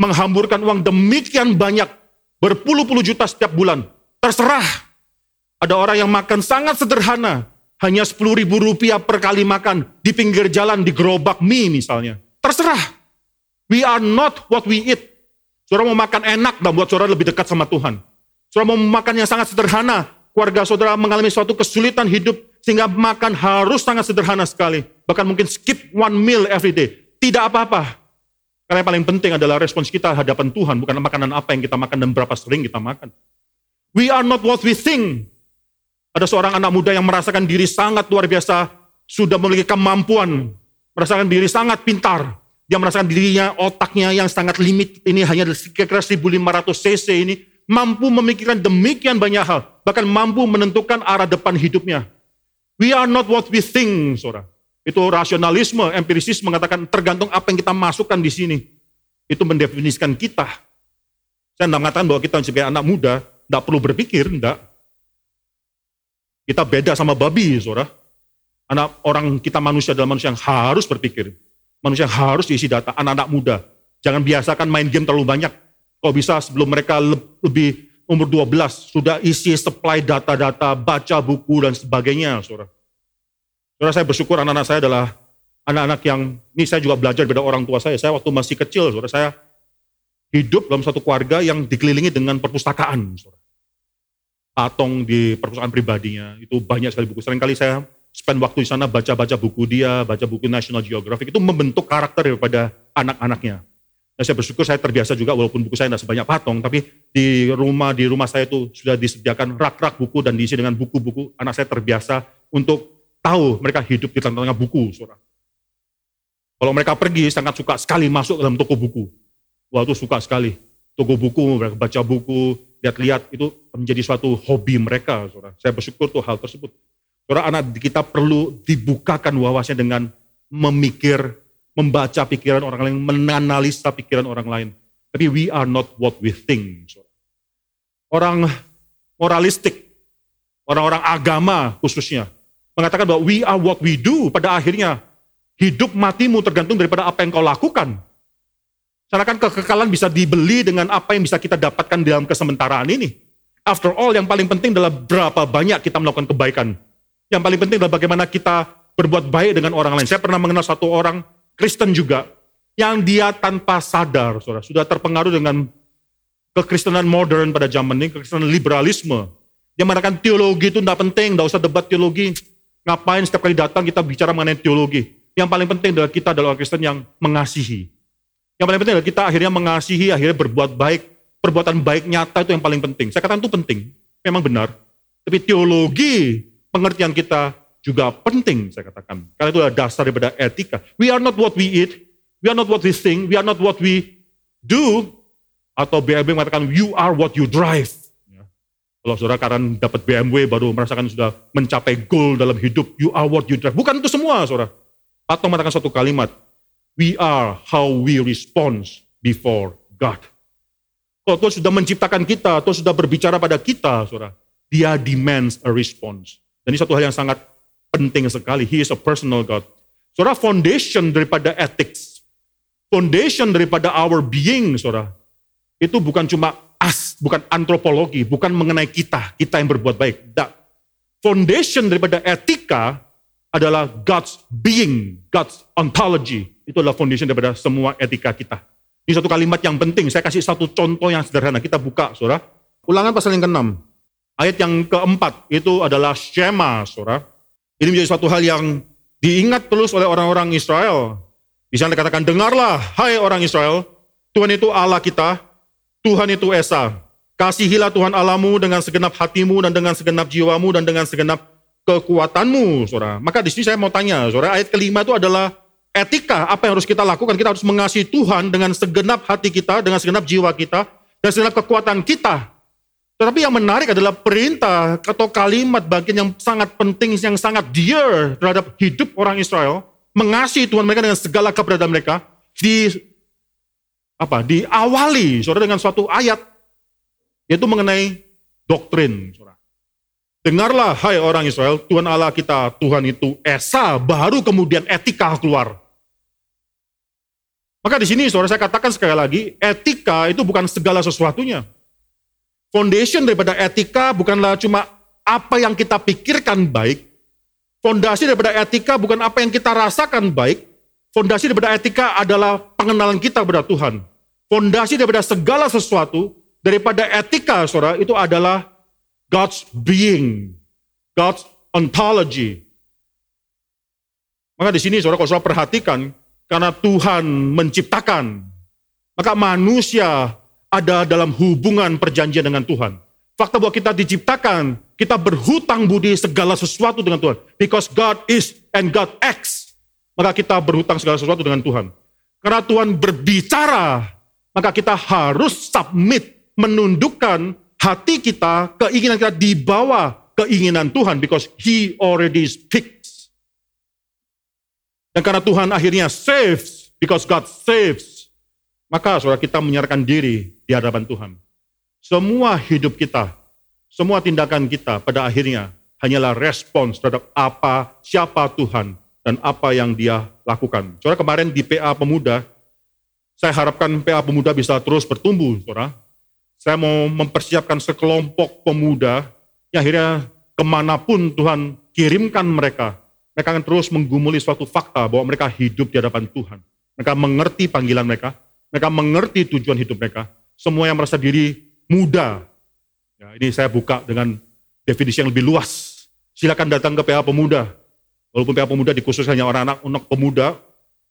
menghamburkan uang demikian banyak, berpuluh-puluh juta setiap bulan. Terserah. Ada orang yang makan sangat sederhana, hanya 10 ribu rupiah per kali makan, di pinggir jalan, di gerobak mie misalnya. Terserah. We are not what we eat. Saudara mau makan enak dan buat saudara lebih dekat sama Tuhan. Saudara mau makan yang sangat sederhana, keluarga saudara mengalami suatu kesulitan hidup sehingga makan harus sangat sederhana sekali. Bahkan mungkin skip one meal every day. Tidak apa-apa. Karena yang paling penting adalah respons kita hadapan Tuhan, bukan makanan apa yang kita makan dan berapa sering kita makan. We are not what we think. Ada seorang anak muda yang merasakan diri sangat luar biasa, sudah memiliki kemampuan, merasakan diri sangat pintar, dia merasakan dirinya, otaknya yang sangat limit, ini hanya kira-kira 1500 cc ini, mampu memikirkan demikian banyak hal, bahkan mampu menentukan arah depan hidupnya. We are not what we think, saudara. Itu rasionalisme, empirisisme mengatakan tergantung apa yang kita masukkan di sini. Itu mendefinisikan kita. Saya tidak mengatakan bahwa kita sebagai anak muda tidak perlu berpikir, tidak. Kita beda sama babi, saudara. Anak orang kita manusia adalah manusia yang harus berpikir. Manusia harus diisi data, anak-anak muda. Jangan biasakan main game terlalu banyak. Kalau bisa sebelum mereka lebih umur 12, sudah isi supply data-data, baca buku dan sebagainya, saudara. Saudara saya bersyukur anak-anak saya adalah anak-anak yang, ini saya juga belajar dari orang tua saya. Saya waktu masih kecil, saudara, saya hidup dalam satu keluarga yang dikelilingi dengan perpustakaan, saudara. Patong di perpustakaan pribadinya, itu banyak sekali buku. Seringkali saya spend waktu di sana baca-baca buku dia, baca buku National Geographic, itu membentuk karakter daripada anak-anaknya. Dan saya bersyukur saya terbiasa juga walaupun buku saya tidak sebanyak patong, tapi di rumah di rumah saya itu sudah disediakan rak-rak buku dan diisi dengan buku-buku. Anak saya terbiasa untuk tahu mereka hidup di tengah-tengah buku, saudara. Kalau mereka pergi, sangat suka sekali masuk dalam toko buku. Wah itu suka sekali. Toko buku, mereka baca buku, lihat-lihat, itu menjadi suatu hobi mereka. Saudara. Saya bersyukur tuh hal tersebut. Saudara, anak kita perlu dibukakan wawasannya dengan memikir, membaca pikiran orang lain, menganalisa pikiran orang lain. Tapi we are not what we think. Orang moralistik, orang-orang agama khususnya, mengatakan bahwa we are what we do. Pada akhirnya, hidup matimu tergantung daripada apa yang kau lakukan. Seakan kekekalan bisa dibeli dengan apa yang bisa kita dapatkan dalam kesementaraan ini. After all, yang paling penting adalah berapa banyak kita melakukan kebaikan. Yang paling penting adalah bagaimana kita berbuat baik dengan orang lain. Saya pernah mengenal satu orang Kristen juga, yang dia tanpa sadar, saudara, sudah terpengaruh dengan kekristenan modern pada zaman ini, kekristenan liberalisme. Dia mengatakan teologi itu tidak penting, tidak usah debat teologi. Ngapain setiap kali datang kita bicara mengenai teologi. Yang paling penting adalah kita adalah orang Kristen yang mengasihi. Yang paling penting adalah kita akhirnya mengasihi, akhirnya berbuat baik. Perbuatan baik nyata itu yang paling penting. Saya katakan itu penting, memang benar. Tapi teologi, pengertian kita juga penting saya katakan. Karena itu adalah dasar daripada etika. We are not what we eat, we are not what we think, we are not what we do. Atau BMW mengatakan you are what you drive. Ya. Kalau saudara karena dapat BMW baru merasakan sudah mencapai goal dalam hidup, you are what you drive. Bukan itu semua saudara. Atau mengatakan satu kalimat, we are how we respond before God. Kalau Tuhan sudah menciptakan kita, Tuhan sudah berbicara pada kita, saudara. Dia demands a response. Dan ini satu hal yang sangat penting sekali. He is a personal God. Saudara, foundation daripada ethics, foundation daripada our being, saudara, itu bukan cuma as, bukan antropologi, bukan mengenai kita, kita yang berbuat baik. That foundation daripada etika adalah God's being, God's ontology. Itu adalah foundation daripada semua etika kita. Ini satu kalimat yang penting. Saya kasih satu contoh yang sederhana. Kita buka, saudara. Ulangan pasal yang ke-6. Ayat yang keempat itu adalah Shema, saudara. Ini menjadi suatu hal yang diingat terus oleh orang-orang Israel. Di sana dikatakan, dengarlah, hai orang Israel, Tuhan itu Allah kita, Tuhan itu Esa. Kasihilah Tuhan Allahmu dengan segenap hatimu dan dengan segenap jiwamu dan dengan segenap kekuatanmu, saudara. Maka di sini saya mau tanya, saudara, ayat kelima itu adalah etika apa yang harus kita lakukan. Kita harus mengasihi Tuhan dengan segenap hati kita, dengan segenap jiwa kita, dan segenap kekuatan kita. Tetapi yang menarik adalah perintah atau kalimat bagian yang sangat penting, yang sangat dear terhadap hidup orang Israel, mengasihi Tuhan mereka dengan segala keberadaan mereka, di apa diawali saudara dengan suatu ayat yaitu mengenai doktrin saudara. Dengarlah hai orang Israel, Tuhan Allah kita, Tuhan itu Esa, baru kemudian etika keluar. Maka di sini saudara saya katakan sekali lagi, etika itu bukan segala sesuatunya. Foundation daripada etika bukanlah cuma apa yang kita pikirkan baik. Fondasi daripada etika bukan apa yang kita rasakan baik. Fondasi daripada etika adalah pengenalan kita kepada Tuhan. Fondasi daripada segala sesuatu daripada etika, saudara, itu adalah God's being, God's ontology. Maka di sini saudara kalau saudara perhatikan, karena Tuhan menciptakan, maka manusia ada dalam hubungan perjanjian dengan Tuhan. Fakta bahwa kita diciptakan, kita berhutang budi segala sesuatu dengan Tuhan. Because God is and God acts. Maka kita berhutang segala sesuatu dengan Tuhan. Karena Tuhan berbicara, maka kita harus submit, menundukkan hati kita, keinginan kita di bawah keinginan Tuhan. Because He already speaks. Dan karena Tuhan akhirnya saves, because God saves, maka saudara kita menyerahkan diri di hadapan Tuhan. Semua hidup kita, semua tindakan kita pada akhirnya hanyalah respons terhadap apa, siapa Tuhan, dan apa yang dia lakukan. Saudara kemarin di PA Pemuda, saya harapkan PA Pemuda bisa terus bertumbuh, saudara. Saya mau mempersiapkan sekelompok pemuda yang akhirnya ke mana pun Tuhan kirimkan mereka, mereka akan terus menggumuli suatu fakta bahwa mereka hidup di hadapan Tuhan. Mereka mengerti panggilan mereka, mereka mengerti tujuan hidup mereka. Semua yang merasa diri muda. Ya, ini saya buka dengan definisi yang lebih luas. Silakan datang ke PA Pemuda. Walaupun PA Pemuda dikhususkan hanya orang-anak anak pemuda,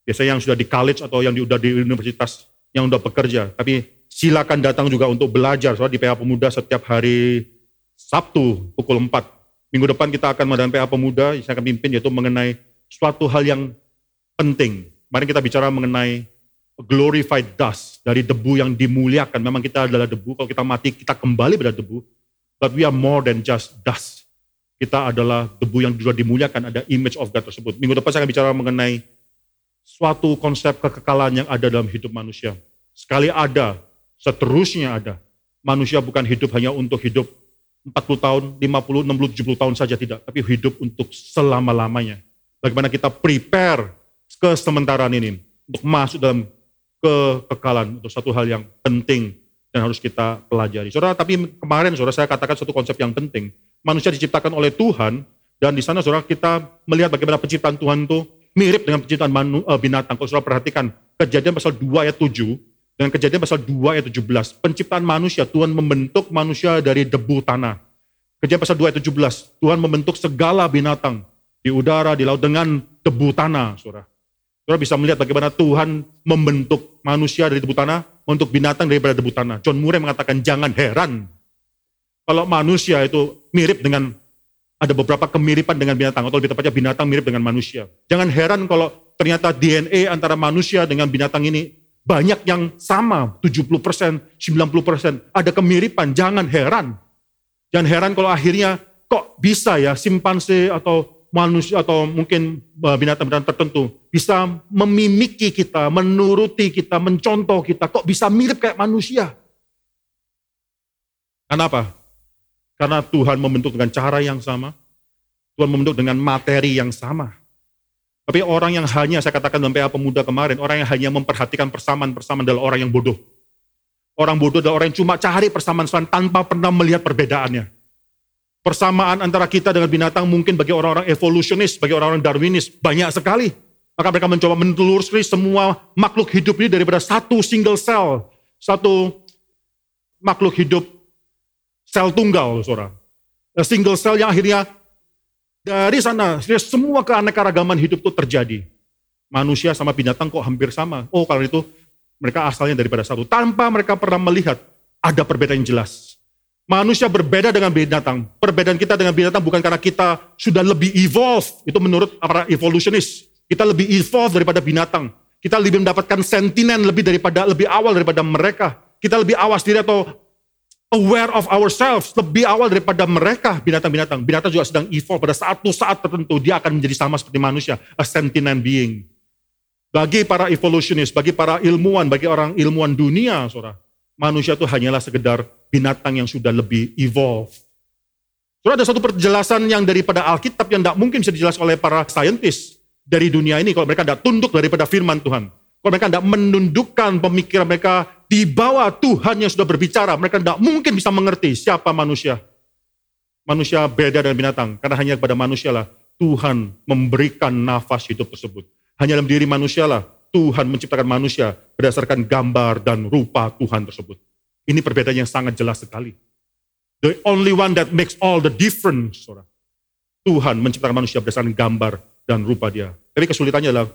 biasanya yang sudah di college atau yang sudah di universitas, yang sudah bekerja. Tapi silakan datang juga untuk belajar. Soalnya di PA Pemuda setiap hari Sabtu pukul 4. Minggu depan kita akan mengadakan PA Pemuda, saya akan pimpin yaitu mengenai suatu hal yang penting. Mari kita bicara mengenai glorified dust, dari debu yang dimuliakan. Memang kita adalah debu, kalau kita mati kita kembali pada debu. But we are more than just dust. Kita adalah debu yang juga dimuliakan, ada image of God tersebut. Minggu depan saya akan bicara mengenai suatu konsep kekekalan yang ada dalam hidup manusia. Sekali ada, seterusnya ada. Manusia bukan hidup hanya untuk hidup 40 tahun, 50, 60, 70 tahun saja tidak, tapi hidup untuk selama-lamanya. Bagaimana kita prepare ke sementaraan ini untuk masuk dalam kekekalan untuk satu hal yang penting dan harus kita pelajari. Saudara, tapi kemarin saudara saya katakan satu konsep yang penting. Manusia diciptakan oleh Tuhan dan di sana saudara kita melihat bagaimana penciptaan Tuhan itu mirip dengan penciptaan uh, binatang. Kalau saudara perhatikan, kejadian pasal 2 ayat 7, dengan kejadian pasal 2 ayat 17, penciptaan manusia, Tuhan membentuk manusia dari debu tanah. Kejadian pasal 2 ayat 17, Tuhan membentuk segala binatang di udara, di laut dengan debu tanah, saudara. Saudara bisa melihat bagaimana Tuhan membentuk manusia dari debu tanah, untuk binatang daripada debu tanah. John Murray mengatakan jangan heran kalau manusia itu mirip dengan ada beberapa kemiripan dengan binatang, atau lebih tepatnya binatang mirip dengan manusia. Jangan heran kalau ternyata DNA antara manusia dengan binatang ini banyak yang sama, 70%, 90%, ada kemiripan, jangan heran. Jangan heran kalau akhirnya kok bisa ya simpanse atau manusia atau mungkin eh, binatang-binatang tertentu bisa memimiki kita, menuruti kita, mencontoh kita, kok bisa mirip kayak manusia. Kenapa? Karena Tuhan membentuk dengan cara yang sama, Tuhan membentuk dengan materi yang sama. Tapi orang yang hanya, saya katakan dalam PA Pemuda kemarin, orang yang hanya memperhatikan persamaan-persamaan adalah orang yang bodoh. Orang bodoh adalah orang yang cuma cari persamaan-persamaan tanpa pernah melihat perbedaannya. Persamaan antara kita dengan binatang mungkin bagi orang-orang evolusionis, bagi orang-orang darwinis, banyak sekali. Maka mereka mencoba menelusuri semua makhluk hidup ini daripada satu single cell, satu makhluk hidup sel tunggal, saudara. Single cell yang akhirnya dari sana semua keanekaragaman hidup itu terjadi. Manusia sama binatang kok hampir sama. Oh kalau itu mereka asalnya daripada satu. Tanpa mereka pernah melihat ada perbedaan yang jelas. Manusia berbeda dengan binatang. Perbedaan kita dengan binatang bukan karena kita sudah lebih evolve. Itu menurut para evolutionist. Kita lebih evolve daripada binatang. Kita lebih mendapatkan sentinen lebih daripada lebih awal daripada mereka. Kita lebih awas diri atau aware of ourselves lebih awal daripada mereka binatang-binatang. Binatang juga sedang evolve pada satu saat tertentu dia akan menjadi sama seperti manusia, a sentient being. Bagi para evolutionist, bagi para ilmuwan, bagi orang ilmuwan dunia, saudara, manusia itu hanyalah sekedar binatang yang sudah lebih evolve. Saudara, ada satu perjelasan yang daripada Alkitab yang tidak mungkin bisa dijelaskan oleh para saintis dari dunia ini kalau mereka tidak tunduk daripada firman Tuhan. Kalau mereka tidak menundukkan pemikiran mereka di bawah Tuhan yang sudah berbicara, mereka tidak mungkin bisa mengerti siapa manusia. Manusia beda dengan binatang, karena hanya kepada manusia lah Tuhan memberikan nafas hidup tersebut. Hanya dalam diri manusia lah Tuhan menciptakan manusia berdasarkan gambar dan rupa Tuhan tersebut. Ini perbedaan yang sangat jelas sekali. The only one that makes all the difference. Tuhan menciptakan manusia berdasarkan gambar dan rupa dia. Tapi kesulitannya adalah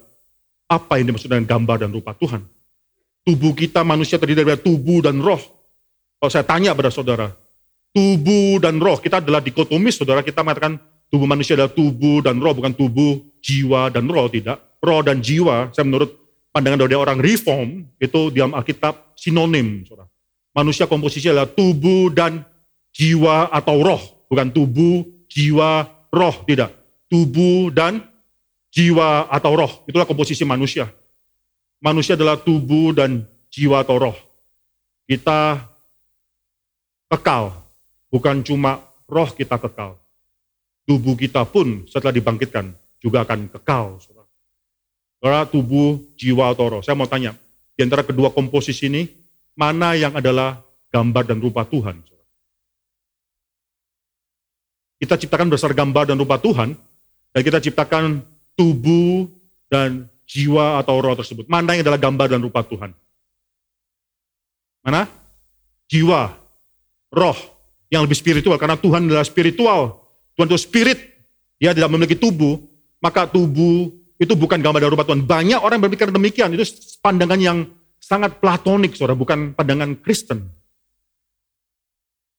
apa yang dimaksud dengan gambar dan rupa Tuhan? Tubuh kita manusia terdiri dari tubuh dan roh. Kalau saya tanya pada saudara, tubuh dan roh, kita adalah dikotomis, saudara. Kita mengatakan tubuh manusia adalah tubuh dan roh, bukan tubuh, jiwa, dan roh, tidak. Roh dan jiwa, saya menurut pandangan dari orang reform, itu di dalam Alkitab sinonim, saudara. Manusia komposisi adalah tubuh dan jiwa atau roh, bukan tubuh, jiwa, roh, tidak. Tubuh dan jiwa atau roh, itulah komposisi manusia manusia adalah tubuh dan jiwa atau roh. Kita kekal, bukan cuma roh kita kekal. Tubuh kita pun setelah dibangkitkan juga akan kekal. Saudara, tubuh, jiwa atau roh. Saya mau tanya, di antara kedua komposisi ini, mana yang adalah gambar dan rupa Tuhan? Kita ciptakan berdasar gambar dan rupa Tuhan, dan kita ciptakan tubuh dan jiwa atau roh tersebut. Mana yang adalah gambar dan rupa Tuhan? Mana? Jiwa, roh yang lebih spiritual karena Tuhan adalah spiritual. Tuhan itu spirit, dia tidak memiliki tubuh, maka tubuh itu bukan gambar dan rupa Tuhan. Banyak orang berpikir demikian, itu pandangan yang sangat platonik, saudara, bukan pandangan Kristen.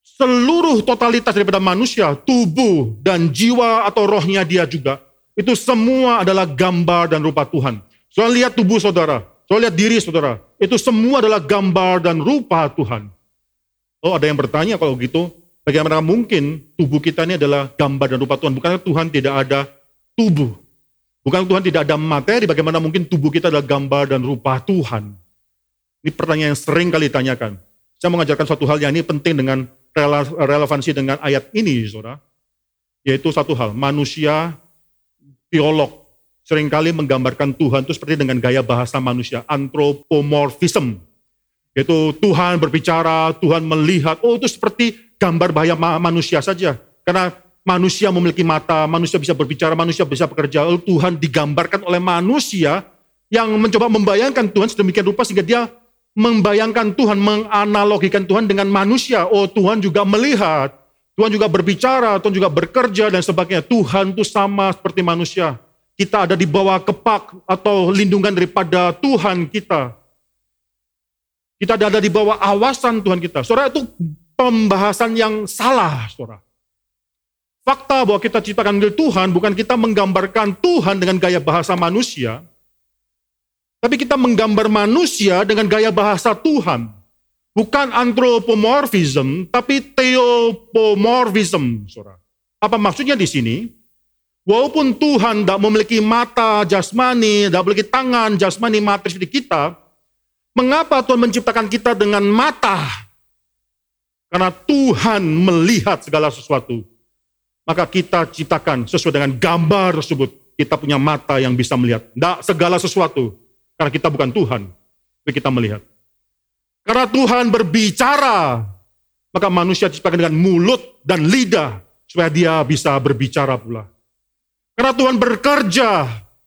Seluruh totalitas daripada manusia, tubuh dan jiwa atau rohnya dia juga, itu semua adalah gambar dan rupa Tuhan. Saudara lihat tubuh saudara, saudara lihat diri saudara, itu semua adalah gambar dan rupa Tuhan. Oh ada yang bertanya kalau gitu, bagaimana mungkin tubuh kita ini adalah gambar dan rupa Tuhan? Bukankah Tuhan tidak ada tubuh? Bukan Tuhan tidak ada materi, bagaimana mungkin tubuh kita adalah gambar dan rupa Tuhan? Ini pertanyaan yang sering kali ditanyakan. Saya mengajarkan suatu hal yang ini penting dengan relevansi dengan ayat ini, saudara. Yaitu satu hal, manusia, teolog, sering kali menggambarkan Tuhan itu seperti dengan gaya bahasa manusia, anthropomorphism. Yaitu Tuhan berbicara, Tuhan melihat, oh itu seperti gambar bahaya manusia saja. Karena manusia memiliki mata, manusia bisa berbicara, manusia bisa bekerja. Lalu Tuhan digambarkan oleh manusia yang mencoba membayangkan Tuhan sedemikian rupa sehingga dia membayangkan Tuhan, menganalogikan Tuhan dengan manusia. Oh Tuhan juga melihat, Tuhan juga berbicara, Tuhan juga bekerja dan sebagainya. Tuhan itu sama seperti manusia. Kita ada di bawah kepak atau lindungan daripada Tuhan kita. Kita ada di bawah awasan Tuhan kita. Saudara itu pembahasan yang salah, saudara. Fakta bahwa kita ciptakan oleh Tuhan bukan kita menggambarkan Tuhan dengan gaya bahasa manusia, tapi kita menggambar manusia dengan gaya bahasa Tuhan. Bukan anthropomorphism, tapi theopomorphism. Saudara. Apa maksudnya di sini? Walaupun Tuhan tidak memiliki mata jasmani, tidak memiliki tangan jasmani materi di kita, mengapa Tuhan menciptakan kita dengan mata? Karena Tuhan melihat segala sesuatu. Maka kita ciptakan sesuai dengan gambar tersebut. Kita punya mata yang bisa melihat. Tidak segala sesuatu. Karena kita bukan Tuhan, tapi kita melihat. Karena Tuhan berbicara, maka manusia diciptakan dengan mulut dan lidah, supaya dia bisa berbicara pula. Karena Tuhan bekerja,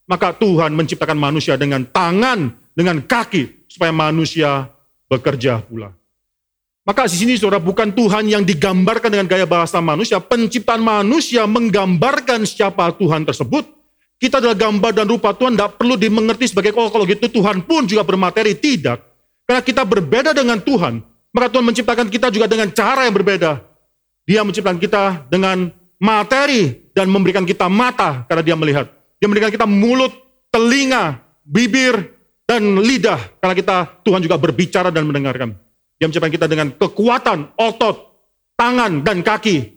maka Tuhan menciptakan manusia dengan tangan, dengan kaki, supaya manusia bekerja pula. Maka di sini saudara bukan Tuhan yang digambarkan dengan gaya bahasa manusia, penciptaan manusia menggambarkan siapa Tuhan tersebut, kita adalah gambar dan rupa Tuhan, tidak perlu dimengerti sebagai, oh kalau gitu Tuhan pun juga bermateri. Tidak. Karena kita berbeda dengan Tuhan, maka Tuhan menciptakan kita juga dengan cara yang berbeda. Dia menciptakan kita dengan materi dan memberikan kita mata karena dia melihat. Dia memberikan kita mulut, telinga, bibir, dan lidah karena kita Tuhan juga berbicara dan mendengarkan. Dia menciptakan kita dengan kekuatan, otot, tangan, dan kaki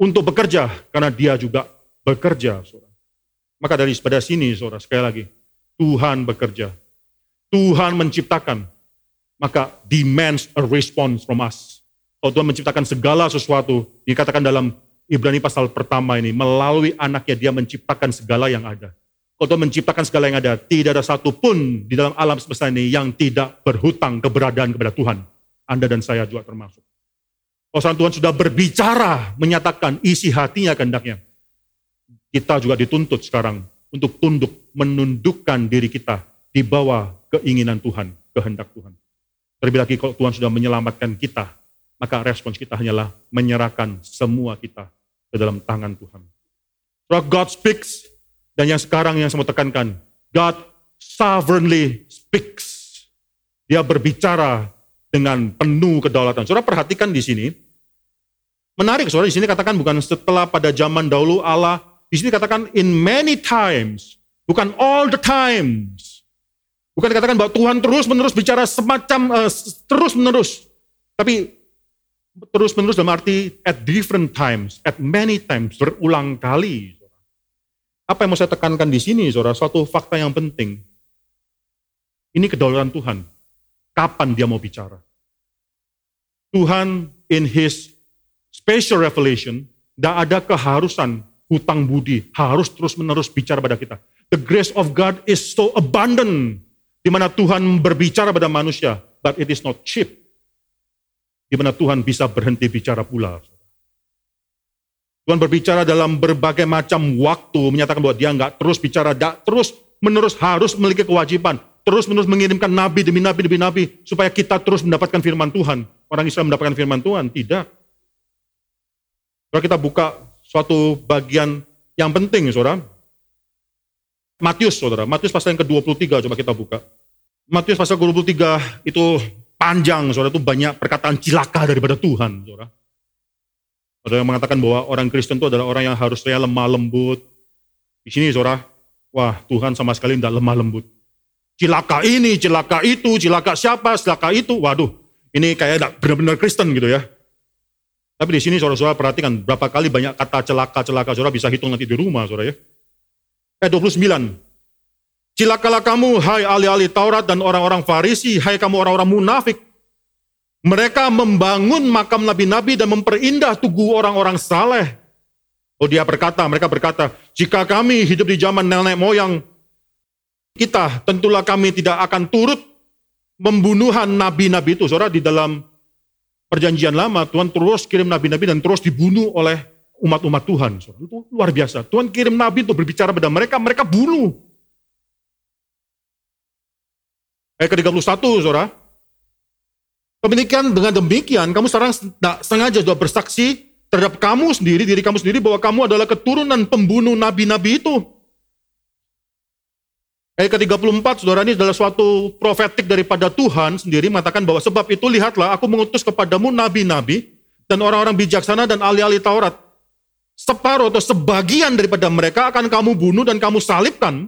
untuk bekerja karena dia juga bekerja. Maka dari pada sini, saudara, sekali lagi, Tuhan bekerja. Tuhan menciptakan, maka demands a response from us. Kalau Tuhan menciptakan segala sesuatu, dikatakan dalam Ibrani pasal pertama ini, melalui anaknya dia menciptakan segala yang ada. Kalau Tuhan menciptakan segala yang ada, tidak ada satu pun di dalam alam semesta ini yang tidak berhutang keberadaan kepada Tuhan. Anda dan saya juga termasuk. Kalau Tuhan sudah berbicara, menyatakan isi hatinya kehendaknya kita juga dituntut sekarang untuk tunduk, menundukkan diri kita di bawah keinginan Tuhan, kehendak Tuhan. Terlebih lagi kalau Tuhan sudah menyelamatkan kita, maka respons kita hanyalah menyerahkan semua kita ke dalam tangan Tuhan. So God speaks, dan yang sekarang yang saya mau tekankan, God sovereignly speaks. Dia berbicara dengan penuh kedaulatan. Saudara perhatikan di sini, menarik saudara di sini katakan bukan setelah pada zaman dahulu Allah di sini katakan in many times, bukan all the times. Bukan dikatakan bahwa Tuhan terus-menerus bicara semacam uh, terus-menerus. Tapi terus-menerus dalam arti at different times, at many times, berulang kali. Apa yang mau saya tekankan di sini, saudara? Suatu fakta yang penting. Ini kedaulatan Tuhan. Kapan dia mau bicara? Tuhan in his special revelation, tidak ada keharusan hutang budi harus terus-menerus bicara pada kita. The grace of God is so abundant di mana Tuhan berbicara pada manusia, but it is not cheap. Di mana Tuhan bisa berhenti bicara pula. Tuhan berbicara dalam berbagai macam waktu, menyatakan bahwa dia nggak terus bicara, tidak terus menerus harus memiliki kewajiban, terus menerus mengirimkan nabi demi nabi demi nabi, supaya kita terus mendapatkan firman Tuhan. Orang Islam mendapatkan firman Tuhan, tidak. Kalau kita buka suatu bagian yang penting, saudara. Matius, saudara. Matius pasal yang ke-23, coba kita buka. Matius pasal ke-23 itu panjang, saudara. Itu banyak perkataan cilaka daripada Tuhan, saudara. Ada yang mengatakan bahwa orang Kristen itu adalah orang yang harusnya lemah lembut. Di sini, saudara, wah Tuhan sama sekali tidak lemah lembut. Cilaka ini, cilaka itu, cilaka siapa, cilaka itu. Waduh, ini kayak benar-benar Kristen gitu ya. Tapi di sini saudara-saudara perhatikan berapa kali banyak kata celaka-celaka saudara bisa hitung nanti di rumah saudara ya. Ayat 29. Cilakalah kamu hai ahli-ahli Taurat dan orang-orang Farisi, hai kamu orang-orang munafik. Mereka membangun makam nabi-nabi dan memperindah tugu orang-orang saleh. Oh dia berkata, mereka berkata, jika kami hidup di zaman nenek moyang kita, tentulah kami tidak akan turut membunuhan nabi-nabi itu. Saudara, di dalam perjanjian lama, Tuhan terus kirim nabi-nabi dan terus dibunuh oleh umat-umat Tuhan. Itu luar biasa. Tuhan kirim nabi untuk berbicara pada mereka, mereka bunuh. Ayat ke-31, saudara. Demikian dengan demikian, kamu sekarang tidak sengaja sudah bersaksi terhadap kamu sendiri, diri kamu sendiri, bahwa kamu adalah keturunan pembunuh nabi-nabi itu. Ayat ke-34, saudara ini adalah suatu profetik daripada Tuhan sendiri mengatakan bahwa sebab itu lihatlah aku mengutus kepadamu nabi-nabi dan orang-orang bijaksana dan ahli-ahli Taurat. Separuh atau sebagian daripada mereka akan kamu bunuh dan kamu salibkan.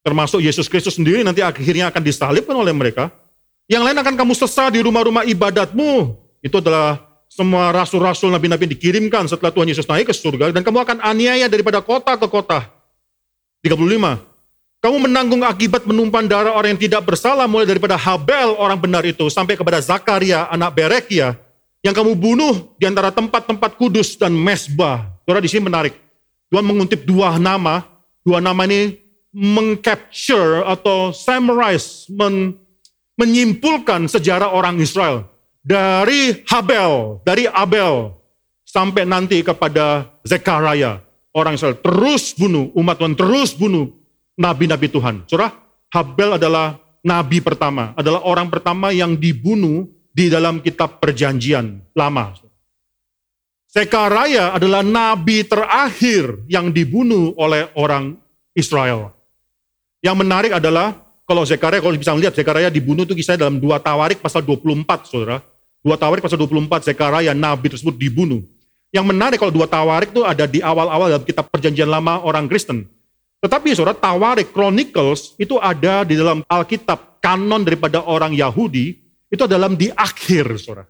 Termasuk Yesus Kristus sendiri nanti akhirnya akan disalibkan oleh mereka. Yang lain akan kamu sesat di rumah-rumah ibadatmu. Itu adalah semua rasul-rasul nabi-nabi dikirimkan setelah Tuhan Yesus naik ke surga. Dan kamu akan aniaya daripada kota ke kota. 35. Kamu menanggung akibat menumpang darah orang yang tidak bersalah mulai daripada Habel orang benar itu sampai kepada Zakaria anak Berekia yang kamu bunuh di antara tempat-tempat kudus dan mesbah. Saudara di sini menarik. Tuhan mengutip dua nama, dua nama ini mengcapture atau summarize, men, menyimpulkan sejarah orang Israel dari Habel, dari Abel sampai nanti kepada Zekaria. Orang Israel terus bunuh, umat Tuhan terus bunuh, nabi-nabi Tuhan. Surah Habel adalah nabi pertama, adalah orang pertama yang dibunuh di dalam kitab perjanjian lama. Sekaraya adalah nabi terakhir yang dibunuh oleh orang Israel. Yang menarik adalah kalau Zekaria, kalau bisa melihat Zekaria dibunuh itu kisah dalam dua Tawarik pasal 24, saudara. Dua Tawarik pasal 24, Zekaria, nabi tersebut dibunuh. Yang menarik kalau dua Tawarik itu ada di awal-awal dalam kitab perjanjian lama orang Kristen. Tetapi saudara, Tawarik Chronicles itu ada di dalam Alkitab, kanon daripada orang Yahudi, itu dalam di akhir, saudara.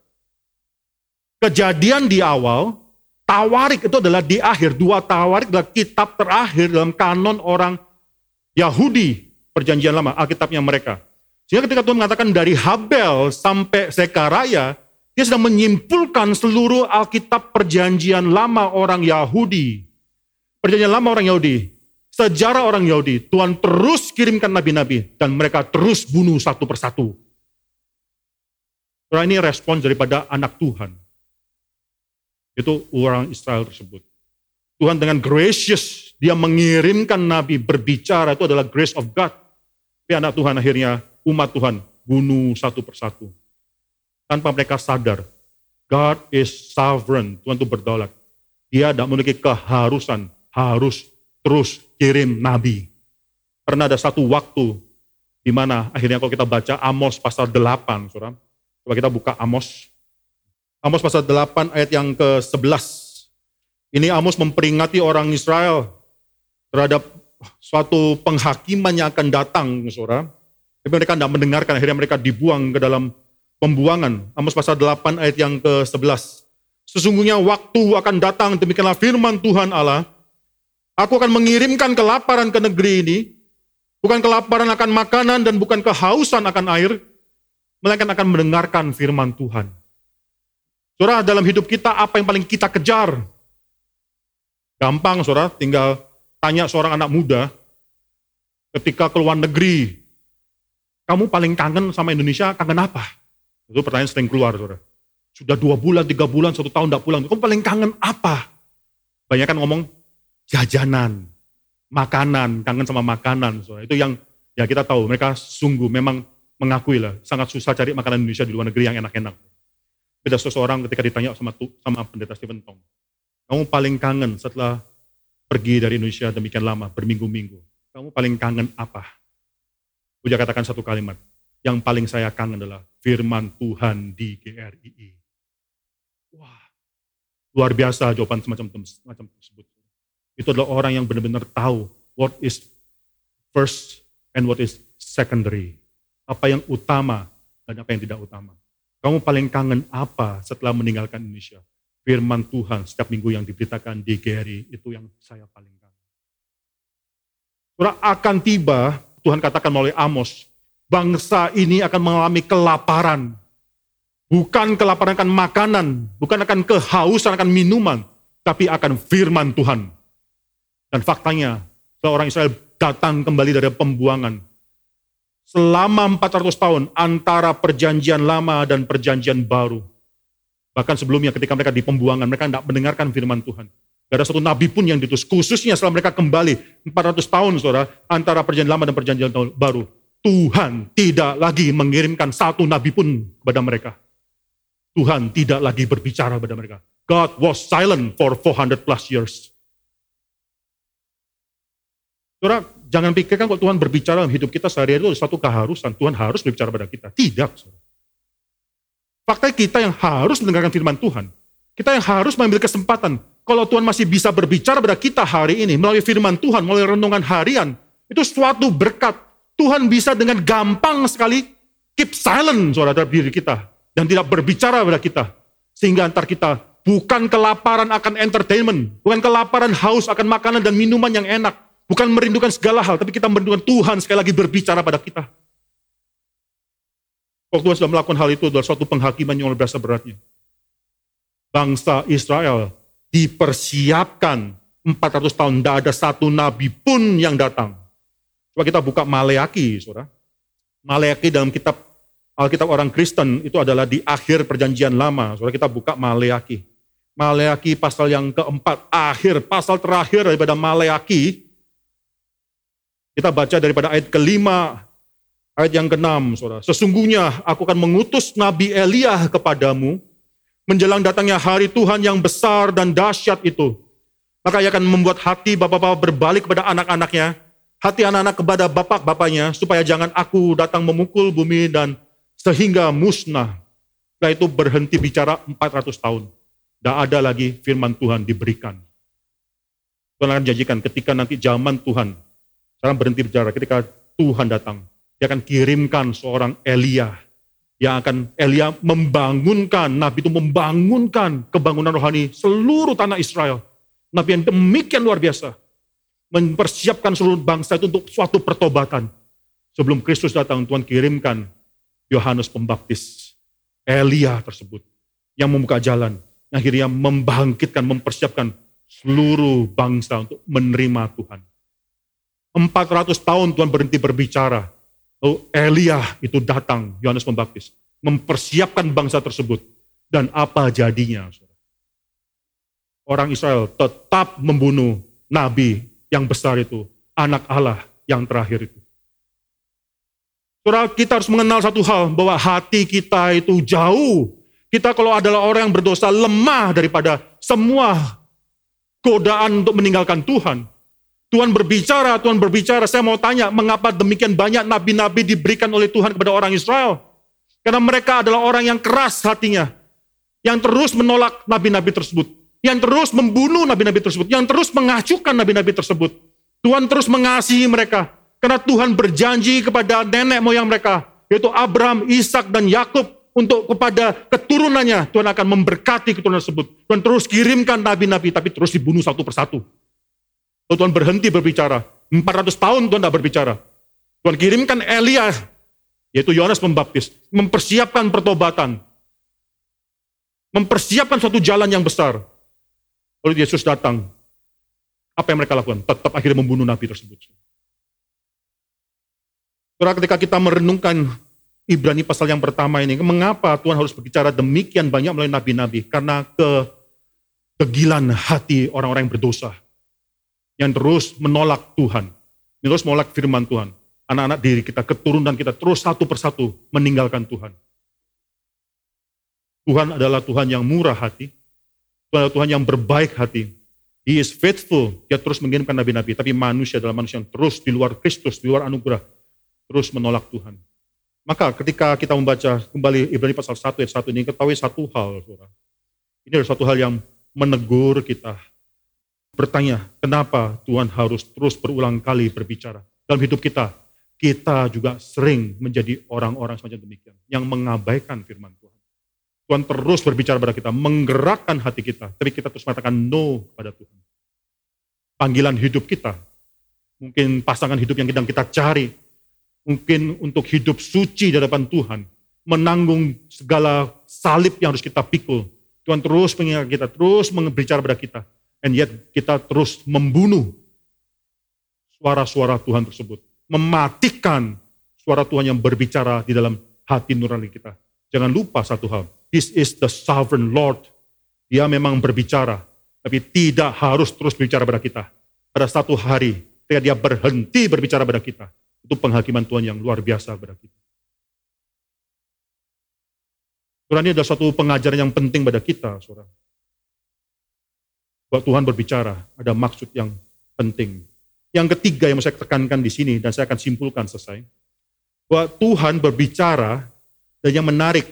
Kejadian di awal, Tawarik itu adalah di akhir. Dua Tawarik adalah kitab terakhir dalam kanon orang Yahudi, perjanjian lama, Alkitabnya mereka. Sehingga ketika Tuhan mengatakan dari Habel sampai Sekaraya, dia sedang menyimpulkan seluruh Alkitab perjanjian lama orang Yahudi. Perjanjian lama orang Yahudi sejarah orang Yahudi, Tuhan terus kirimkan nabi-nabi dan mereka terus bunuh satu persatu. Karena ini respon daripada anak Tuhan. Itu orang Israel tersebut. Tuhan dengan gracious, dia mengirimkan nabi berbicara, itu adalah grace of God. Tapi anak Tuhan akhirnya, umat Tuhan, bunuh satu persatu. Tanpa mereka sadar, God is sovereign, Tuhan itu berdaulat. Dia tidak memiliki keharusan, harus terus kirim nabi. Pernah ada satu waktu di mana akhirnya kalau kita baca Amos pasal 8, saudara. Coba kita buka Amos. Amos pasal 8 ayat yang ke-11. Ini Amos memperingati orang Israel terhadap suatu penghakiman yang akan datang, saudara. Tapi mereka tidak mendengarkan, akhirnya mereka dibuang ke dalam pembuangan. Amos pasal 8 ayat yang ke-11. Sesungguhnya waktu akan datang, demikianlah firman Tuhan Allah, Aku akan mengirimkan kelaparan ke negeri ini, bukan kelaparan akan makanan dan bukan kehausan akan air, melainkan akan mendengarkan firman Tuhan. Saudara, dalam hidup kita apa yang paling kita kejar? Gampang, saudara, tinggal tanya seorang anak muda ketika keluar negeri, kamu paling kangen sama Indonesia, kangen apa? Itu pertanyaan sering keluar, saudara. Sudah dua bulan, tiga bulan, satu tahun tidak pulang. Kamu paling kangen apa? Banyak kan ngomong, jajanan, makanan, kangen sama makanan. So, itu yang ya kita tahu mereka sungguh memang mengakui lah sangat susah cari makanan Indonesia di luar negeri yang enak-enak. Beda seseorang ketika ditanya sama sama pendeta Stephen Tong, kamu paling kangen setelah pergi dari Indonesia demikian lama, berminggu-minggu. Kamu paling kangen apa? Uja katakan satu kalimat. Yang paling saya kangen adalah firman Tuhan di GRII. Wah, luar biasa jawaban semacam, semacam tersebut. Itu adalah orang yang benar-benar tahu what is first and what is secondary. Apa yang utama dan apa yang tidak utama. Kamu paling kangen apa setelah meninggalkan Indonesia? Firman Tuhan setiap minggu yang diberitakan di GRI, itu yang saya paling kangen. Surah akan tiba, Tuhan katakan melalui Amos, bangsa ini akan mengalami kelaparan. Bukan kelaparan akan makanan, bukan akan kehausan akan minuman, tapi akan firman Tuhan. Dan faktanya, seorang Israel datang kembali dari pembuangan. Selama 400 tahun antara perjanjian lama dan perjanjian baru. Bahkan sebelumnya ketika mereka di pembuangan, mereka tidak mendengarkan firman Tuhan. Tidak ada satu nabi pun yang ditus. Khususnya setelah mereka kembali 400 tahun saudara, antara perjanjian lama dan perjanjian baru. Tuhan tidak lagi mengirimkan satu nabi pun kepada mereka. Tuhan tidak lagi berbicara kepada mereka. God was silent for 400 plus years. Saudara, jangan pikirkan kalau Tuhan berbicara dalam hidup kita sehari-hari itu satu keharusan. Tuhan harus berbicara kepada kita. Tidak. Fakta kita yang harus mendengarkan firman Tuhan. Kita yang harus mengambil kesempatan. Kalau Tuhan masih bisa berbicara kepada kita hari ini melalui firman Tuhan, melalui renungan harian, itu suatu berkat Tuhan bisa dengan gampang sekali keep silent saudara dalam diri kita. Dan tidak berbicara pada kita. Sehingga antar kita bukan kelaparan akan entertainment. Bukan kelaparan haus akan makanan dan minuman yang enak. Bukan merindukan segala hal, tapi kita merindukan Tuhan sekali lagi berbicara pada kita. Kalau Tuhan sudah melakukan hal itu adalah suatu penghakiman yang luar biasa beratnya. Bangsa Israel dipersiapkan 400 tahun, tidak ada satu nabi pun yang datang. Coba kita buka Maleaki, saudara. Maleaki dalam kitab Alkitab orang Kristen itu adalah di akhir perjanjian lama. Saudara kita buka Maleaki. Maleaki pasal yang keempat, akhir, pasal terakhir daripada Maleaki. Kita baca daripada ayat kelima, ayat yang keenam, saudara. Sesungguhnya aku akan mengutus Nabi Elia kepadamu, menjelang datangnya hari Tuhan yang besar dan dahsyat itu. Maka ia akan membuat hati bapak-bapak berbalik kepada anak-anaknya, hati anak-anak kepada bapak-bapaknya, supaya jangan aku datang memukul bumi dan sehingga musnah. Setelah itu berhenti bicara 400 tahun. Tidak ada lagi firman Tuhan diberikan. Tuhan akan janjikan ketika nanti zaman Tuhan, sekarang berhenti bicara, ketika Tuhan datang, dia akan kirimkan seorang Elia yang akan Elia membangunkan, Nabi itu membangunkan kebangunan rohani seluruh tanah Israel. Nabi yang demikian luar biasa mempersiapkan seluruh bangsa itu untuk suatu pertobatan. Sebelum Kristus datang, Tuhan kirimkan Yohanes Pembaptis, Elia tersebut, yang membuka jalan, akhirnya membangkitkan, mempersiapkan seluruh bangsa untuk menerima Tuhan. 400 tahun Tuhan berhenti berbicara. Lalu Elia itu datang, Yohanes Pembaptis, mempersiapkan bangsa tersebut. Dan apa jadinya? Orang Israel tetap membunuh nabi yang besar itu, anak Allah yang terakhir itu. Saudara, kita harus mengenal satu hal, bahwa hati kita itu jauh. Kita kalau adalah orang yang berdosa lemah daripada semua godaan untuk meninggalkan Tuhan. Tuhan berbicara, Tuhan berbicara. Saya mau tanya, mengapa demikian banyak nabi-nabi diberikan oleh Tuhan kepada orang Israel? Karena mereka adalah orang yang keras hatinya. Yang terus menolak nabi-nabi tersebut yang terus membunuh nabi-nabi tersebut, yang terus mengacukan nabi-nabi tersebut. Tuhan terus mengasihi mereka, karena Tuhan berjanji kepada nenek moyang mereka, yaitu Abraham, Ishak dan Yakub untuk kepada keturunannya Tuhan akan memberkati keturunan tersebut. Tuhan terus kirimkan nabi-nabi, tapi terus dibunuh satu persatu. Lalu Tuhan berhenti berbicara. 400 tahun Tuhan tidak berbicara. Tuhan kirimkan Elia, yaitu Yohanes Pembaptis, mempersiapkan pertobatan. Mempersiapkan suatu jalan yang besar. Lalu Yesus datang. Apa yang mereka lakukan? Tetap akhirnya membunuh nabi tersebut. Karena ketika kita merenungkan Ibrani pasal yang pertama ini, mengapa Tuhan harus berbicara demikian banyak melalui nabi-nabi? Karena ke kegilan hati orang-orang yang berdosa. Yang terus menolak Tuhan. Yang terus menolak firman Tuhan. Anak-anak diri kita, keturunan kita terus satu persatu meninggalkan Tuhan. Tuhan adalah Tuhan yang murah hati, Tuhan adalah Tuhan yang berbaik hati. He is faithful. Dia terus mengirimkan nabi-nabi. Tapi manusia adalah manusia yang terus di luar Kristus, di luar anugerah. Terus menolak Tuhan. Maka ketika kita membaca kembali Ibrani pasal 1 ayat 1 ini, ketahui satu hal. Saudara. Ini adalah satu hal yang menegur kita. Bertanya, kenapa Tuhan harus terus berulang kali berbicara? Dalam hidup kita, kita juga sering menjadi orang-orang semacam demikian. Yang mengabaikan firman Tuhan. Tuhan terus berbicara pada kita, menggerakkan hati kita, tapi kita terus mengatakan no pada Tuhan. Panggilan hidup kita, mungkin pasangan hidup yang sedang kita cari, mungkin untuk hidup suci di hadapan Tuhan, menanggung segala salib yang harus kita pikul. Tuhan terus mengingat kita, terus berbicara pada kita. And yet kita terus membunuh suara-suara Tuhan tersebut. Mematikan suara Tuhan yang berbicara di dalam hati nurani kita. Jangan lupa satu hal, This is the sovereign Lord. Dia memang berbicara, tapi tidak harus terus berbicara pada kita. Pada satu hari, ketika dia berhenti berbicara pada kita, itu penghakiman Tuhan yang luar biasa pada kita. Saudara, ini adalah satu pengajaran yang penting pada kita, saudara. Bahwa Tuhan berbicara, ada maksud yang penting. Yang ketiga yang saya tekankan di sini, dan saya akan simpulkan selesai, bahwa Tuhan berbicara, dan yang menarik,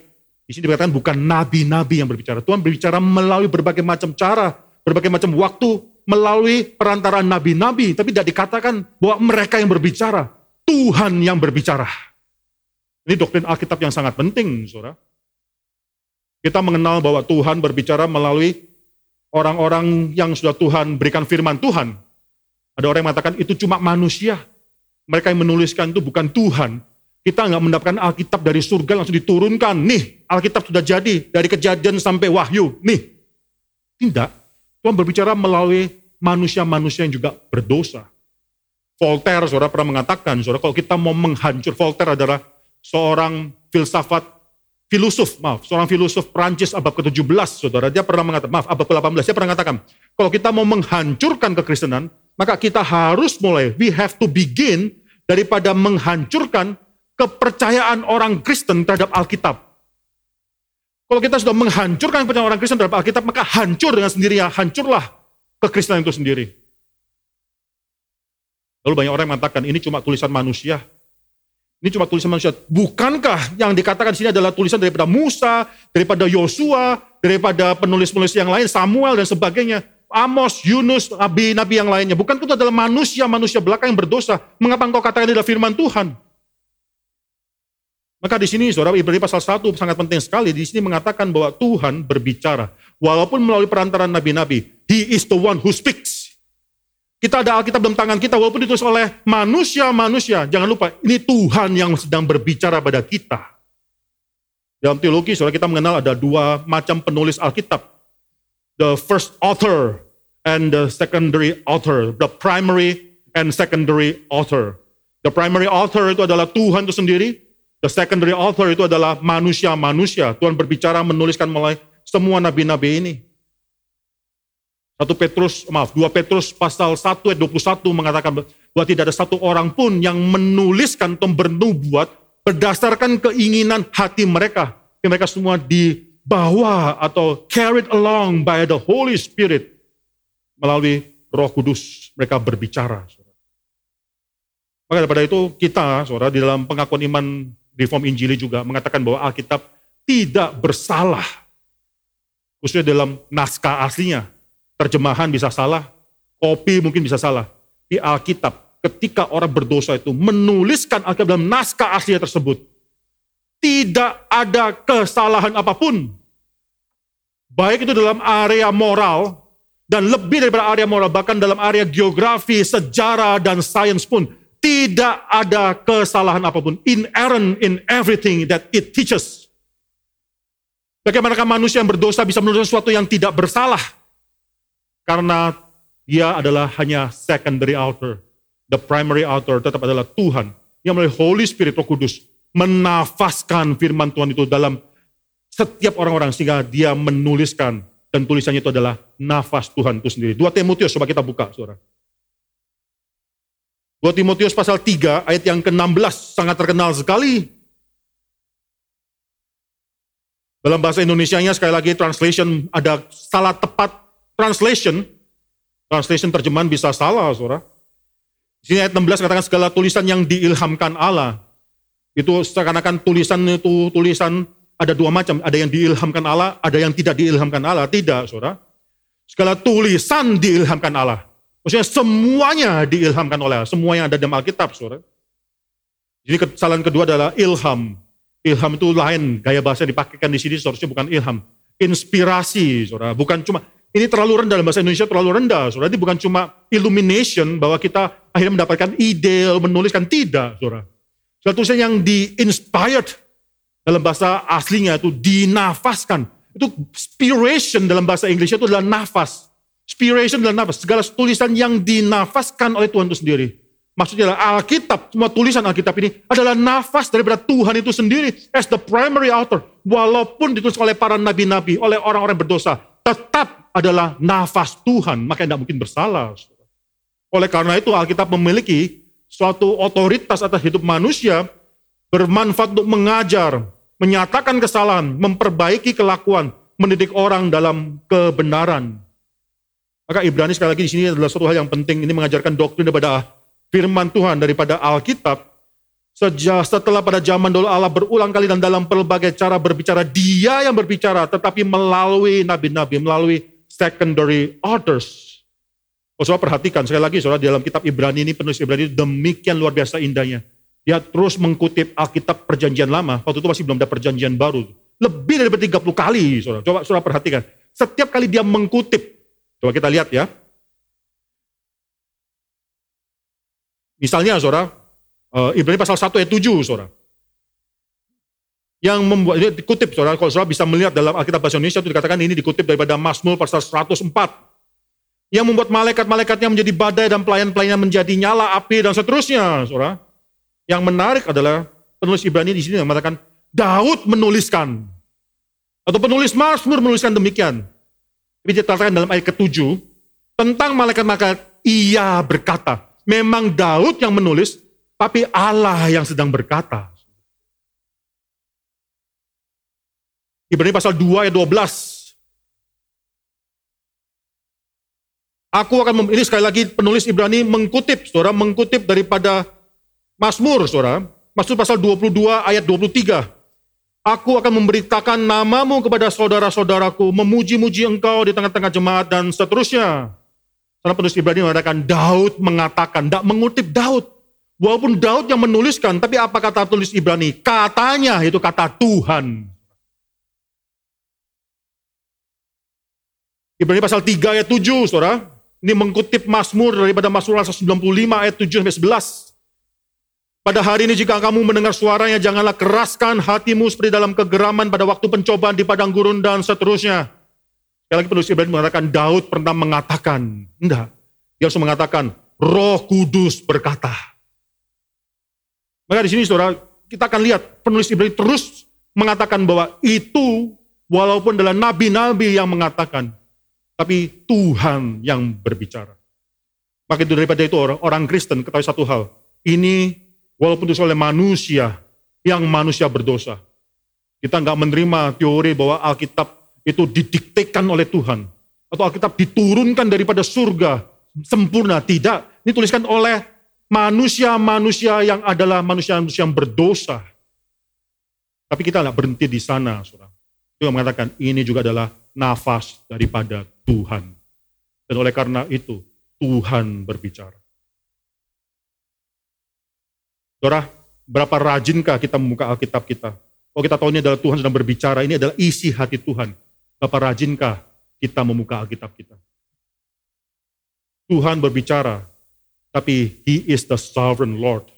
di sini dikatakan bukan nabi-nabi yang berbicara. Tuhan berbicara melalui berbagai macam cara, berbagai macam waktu, melalui perantaraan nabi-nabi. Tapi tidak dikatakan bahwa mereka yang berbicara. Tuhan yang berbicara. Ini doktrin Alkitab yang sangat penting, saudara. Kita mengenal bahwa Tuhan berbicara melalui orang-orang yang sudah Tuhan berikan firman Tuhan. Ada orang yang mengatakan itu cuma manusia. Mereka yang menuliskan itu bukan Tuhan. Kita nggak mendapatkan Alkitab dari surga langsung diturunkan. Nih, Alkitab sudah jadi dari kejadian sampai wahyu. Nih. Tidak. Tuhan berbicara melalui manusia-manusia yang juga berdosa. Voltaire, saudara pernah mengatakan, saudara, kalau kita mau menghancur, Voltaire adalah seorang filsafat, filosof, maaf, seorang filosof Prancis abad ke-17, saudara. Dia pernah mengatakan, maaf, abad ke-18, dia pernah mengatakan, kalau kita mau menghancurkan kekristenan, maka kita harus mulai, we have to begin daripada menghancurkan kepercayaan orang Kristen terhadap Alkitab. Kalau kita sudah menghancurkan kepercayaan orang Kristen terhadap Alkitab, maka hancur dengan sendirinya, hancurlah kekristenan itu sendiri. Lalu banyak orang yang mengatakan, ini cuma tulisan manusia. Ini cuma tulisan manusia. Bukankah yang dikatakan di sini adalah tulisan daripada Musa, daripada Yosua, daripada penulis-penulis yang lain, Samuel dan sebagainya. Amos, Yunus, nabi-nabi yang lainnya. Bukan itu adalah manusia-manusia belakang yang berdosa. Mengapa engkau katakan ini adalah firman Tuhan? Maka di sini saudara Ibrani pasal 1 sangat penting sekali. Di sini mengatakan bahwa Tuhan berbicara. Walaupun melalui perantaran nabi-nabi. He is the one who speaks. Kita ada Alkitab dalam tangan kita walaupun ditulis oleh manusia-manusia. Jangan lupa ini Tuhan yang sedang berbicara pada kita. Dalam teologi saudara kita mengenal ada dua macam penulis Alkitab. The first author and the secondary author. The primary and secondary author. The primary author itu adalah Tuhan itu sendiri. The secondary author itu adalah manusia-manusia. Tuhan berbicara menuliskan mulai semua nabi-nabi ini. Satu Petrus, maaf, dua Petrus pasal 1 ayat 21 mengatakan bahwa tidak ada satu orang pun yang menuliskan atau bernubuat berdasarkan keinginan hati mereka. Mereka semua dibawa atau carried along by the Holy Spirit melalui Roh Kudus mereka berbicara. Maka daripada itu kita, saudara, di dalam pengakuan iman Reform Injili juga mengatakan bahwa Alkitab tidak bersalah. Khususnya dalam naskah aslinya. Terjemahan bisa salah, kopi mungkin bisa salah. Di Alkitab, ketika orang berdosa itu menuliskan Alkitab dalam naskah aslinya tersebut, tidak ada kesalahan apa pun. Baik itu dalam area moral, dan lebih daripada area moral, bahkan dalam area geografi, sejarah, dan sains pun, tidak ada kesalahan apa pun. Inherent in everything that it teaches. Bagaimanakah manusia yang berdosa bisa menulis sesuatu yang tidak bersalah? Karena dia adalah hanya secondary author. The primary author tetap adalah Tuhan. Yang melalui Holy Spirit, Roh Kudus, menafaskan firman Tuhan itu dalam setiap orang-orang. Sehingga dia menuliskan. Dan tulisannya itu adalah nafas Tuhan itu sendiri. Dua Timotius, coba kita buka, saudara. 2 Timotius pasal 3 ayat yang ke-16 sangat terkenal sekali. Dalam bahasa Indonesia-nya sekali lagi translation ada salah tepat translation Translation terjemahan bisa salah, saudara. Di sini ayat 16 katakan segala tulisan yang diilhamkan Allah. Itu seakan-akan tulisan itu tulisan ada dua macam. Ada yang diilhamkan Allah, ada yang tidak diilhamkan Allah. Tidak, saudara. Segala tulisan diilhamkan Allah. Maksudnya semuanya diilhamkan oleh Allah. Semua yang ada dalam Alkitab, saudara. Jadi kesalahan kedua adalah ilham. Ilham itu lain, gaya bahasa yang dipakaikan di sini seharusnya bukan ilham. Inspirasi, saudara. Bukan cuma, ini terlalu rendah dalam bahasa Indonesia terlalu rendah. Saudara, ini bukan cuma illumination bahwa kita akhirnya mendapatkan ide, menuliskan. Tidak, saudara. Suatu tulisan yang di-inspired dalam bahasa aslinya itu dinafaskan. Itu inspiration dalam bahasa Inggris itu adalah nafas. Inspiration adalah nafas. Segala tulisan yang dinafaskan oleh Tuhan itu sendiri. Maksudnya adalah Alkitab, semua tulisan Alkitab ini adalah nafas daripada Tuhan itu sendiri as the primary author. Walaupun ditulis oleh para nabi-nabi, oleh orang-orang berdosa, tetap adalah nafas Tuhan, maka tidak mungkin bersalah. Oleh karena itu Alkitab memiliki suatu otoritas atas hidup manusia, bermanfaat untuk mengajar, menyatakan kesalahan, memperbaiki kelakuan, mendidik orang dalam kebenaran. Maka Ibrani sekali lagi di sini adalah suatu hal yang penting. Ini mengajarkan doktrin daripada firman Tuhan daripada Alkitab, setelah pada zaman dulu Allah berulang kali dan dalam berbagai cara berbicara, dia yang berbicara, tetapi melalui nabi-nabi, melalui secondary authors. Oh, saudara perhatikan sekali lagi saudara dalam kitab Ibrani ini penulis Ibrani demikian luar biasa indahnya. Dia terus mengutip Alkitab perjanjian lama, waktu itu masih belum ada perjanjian baru. Lebih dari 30 kali saudara. Coba saudara perhatikan. Setiap kali dia mengutip, coba kita lihat ya. Misalnya saudara, Ibrani pasal 1 ayat 7 saudara. Yang membuat, ini dikutip saudara, kalau saudara bisa melihat dalam Alkitab Bahasa Indonesia itu dikatakan ini dikutip daripada Mazmur pasal 104. Yang membuat malaikat-malaikatnya menjadi badai dan pelayan-pelayannya menjadi nyala api dan seterusnya saudara. Yang menarik adalah penulis Ibrani di sini yang mengatakan Daud menuliskan atau penulis Mazmur menuliskan demikian. Tapi dikatakan dalam ayat ke-7 tentang malaikat-malaikat ia berkata, memang Daud yang menulis, tapi Allah yang sedang berkata. Ibrani pasal 2 ayat 12. Aku akan, ini sekali lagi penulis Ibrani mengkutip, saudara, mengkutip daripada Mazmur, saudara. Mazmur pasal 22 ayat 23. Aku akan memberitakan namamu kepada saudara-saudaraku, memuji-muji engkau di tengah-tengah jemaat dan seterusnya. Karena penulis Ibrani mengatakan Daud mengatakan, tidak mengutip Daud. Walaupun Daud yang menuliskan, tapi apa kata tulis Ibrani? Katanya itu kata Tuhan. Ibrani pasal 3 ayat 7, saudara. Ini mengutip Mazmur daripada Mazmur 195 ayat 7 sampai 11. Pada hari ini jika kamu mendengar suaranya, janganlah keraskan hatimu seperti dalam kegeraman pada waktu pencobaan di padang gurun dan seterusnya. Sekali lagi penulis Ibrani mengatakan Daud pernah mengatakan, enggak. Dia harus mengatakan, roh kudus berkata. Maka di sini saudara, kita akan lihat penulis Ibrani terus mengatakan bahwa itu walaupun adalah nabi-nabi yang mengatakan, tapi Tuhan yang berbicara. Maka itu daripada itu orang, orang Kristen ketahui satu hal, ini walaupun itu oleh manusia, yang manusia berdosa. Kita nggak menerima teori bahwa Alkitab itu didiktekan oleh Tuhan. Atau Alkitab diturunkan daripada surga sempurna. Tidak, ini tuliskan oleh manusia-manusia yang adalah manusia-manusia yang berdosa. Tapi kita tidak berhenti di sana, saudara. Itu mengatakan ini juga adalah nafas daripada Tuhan. Dan oleh karena itu, Tuhan berbicara. Saudara, berapa rajinkah kita membuka Alkitab kita? Oh kita tahu ini adalah Tuhan sedang berbicara, ini adalah isi hati Tuhan. Bapak rajinkah kita membuka Alkitab kita? Tuhan berbicara, tapi He is the sovereign Lord.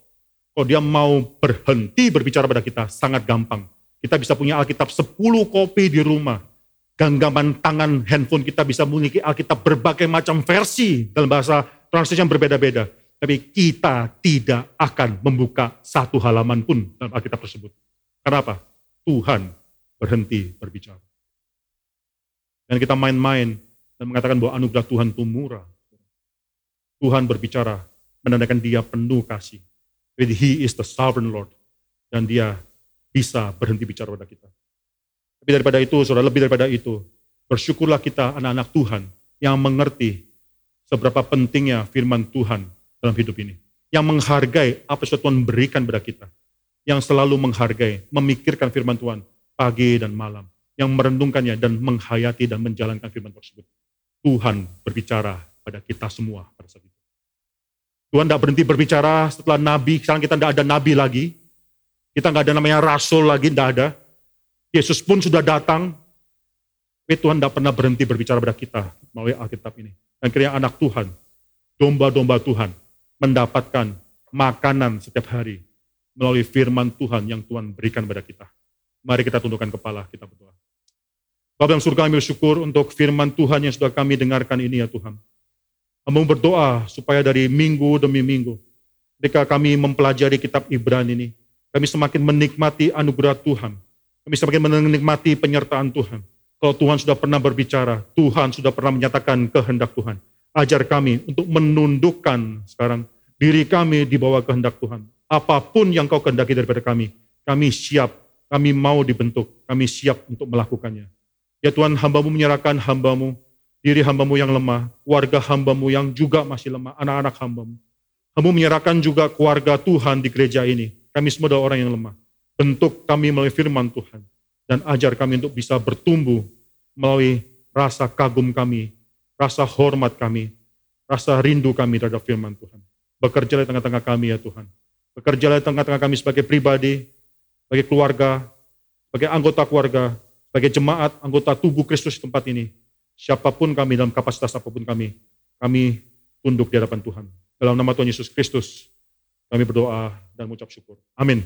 Kalau dia mau berhenti berbicara pada kita, sangat gampang. Kita bisa punya Alkitab 10 kopi di rumah. Genggaman tangan handphone kita bisa memiliki Alkitab berbagai macam versi dalam bahasa translation berbeda-beda. Tapi kita tidak akan membuka satu halaman pun dalam Alkitab tersebut. Kenapa? Tuhan berhenti berbicara. Dan kita main-main dan mengatakan bahwa anugerah Tuhan itu murah. Tuhan berbicara, menandakan dia penuh kasih. Jadi he is the sovereign Lord. Dan dia bisa berhenti bicara pada kita. Tapi daripada itu, saudara, lebih daripada itu, bersyukurlah kita anak-anak Tuhan yang mengerti seberapa pentingnya firman Tuhan dalam hidup ini. Yang menghargai apa yang Tuhan berikan kepada kita. Yang selalu menghargai, memikirkan firman Tuhan pagi dan malam. Yang merenungkannya dan menghayati dan menjalankan firman tersebut. Tuhan berbicara pada kita semua pada saat itu. Tuhan tidak berhenti berbicara setelah Nabi, sekarang kita tidak ada Nabi lagi. Kita nggak ada namanya Rasul lagi, tidak ada. Yesus pun sudah datang, tapi Tuhan tidak pernah berhenti berbicara pada kita melalui Alkitab ini. Dan kiranya anak Tuhan, domba-domba Tuhan, mendapatkan makanan setiap hari melalui firman Tuhan yang Tuhan berikan kepada kita. Mari kita tundukkan kepala, kita berdoa. Bapak yang surga kami bersyukur untuk firman Tuhan yang sudah kami dengarkan ini ya Tuhan. Kami berdoa supaya dari minggu demi minggu, ketika kami mempelajari kitab Ibrani ini, kami semakin menikmati anugerah Tuhan. Kami semakin menikmati penyertaan Tuhan. Kalau Tuhan sudah pernah berbicara, Tuhan sudah pernah menyatakan kehendak Tuhan. Ajar kami untuk menundukkan sekarang diri kami di bawah kehendak Tuhan. Apa pun yang kau kehendaki daripada kami, kami siap, kami mau dibentuk, kami siap untuk melakukannya. Ya Tuhan, hambamu menyerahkan hambamu, diri hambamu yang lemah, warga hambamu yang juga masih lemah, anak-anak hambamu. Hambamu menyerahkan juga keluarga Tuhan di gereja ini. Kami semua adalah orang yang lemah. Bentuk kami melalui firman Tuhan. Dan ajar kami untuk bisa bertumbuh melalui rasa kagum kami, rasa hormat kami, rasa rindu kami terhadap firman Tuhan. Bekerjalah di tengah-tengah kami ya Tuhan. Bekerjalah di tengah-tengah kami sebagai pribadi, sebagai keluarga, sebagai anggota keluarga, sebagai jemaat, anggota tubuh Kristus di tempat ini. Siapa pun kami dalam kapasitas apa pun kami, kami tunduk di hadapan Tuhan. Dalam nama Tuhan Yesus Kristus, kami berdoa dan mengucap syukur. Amin.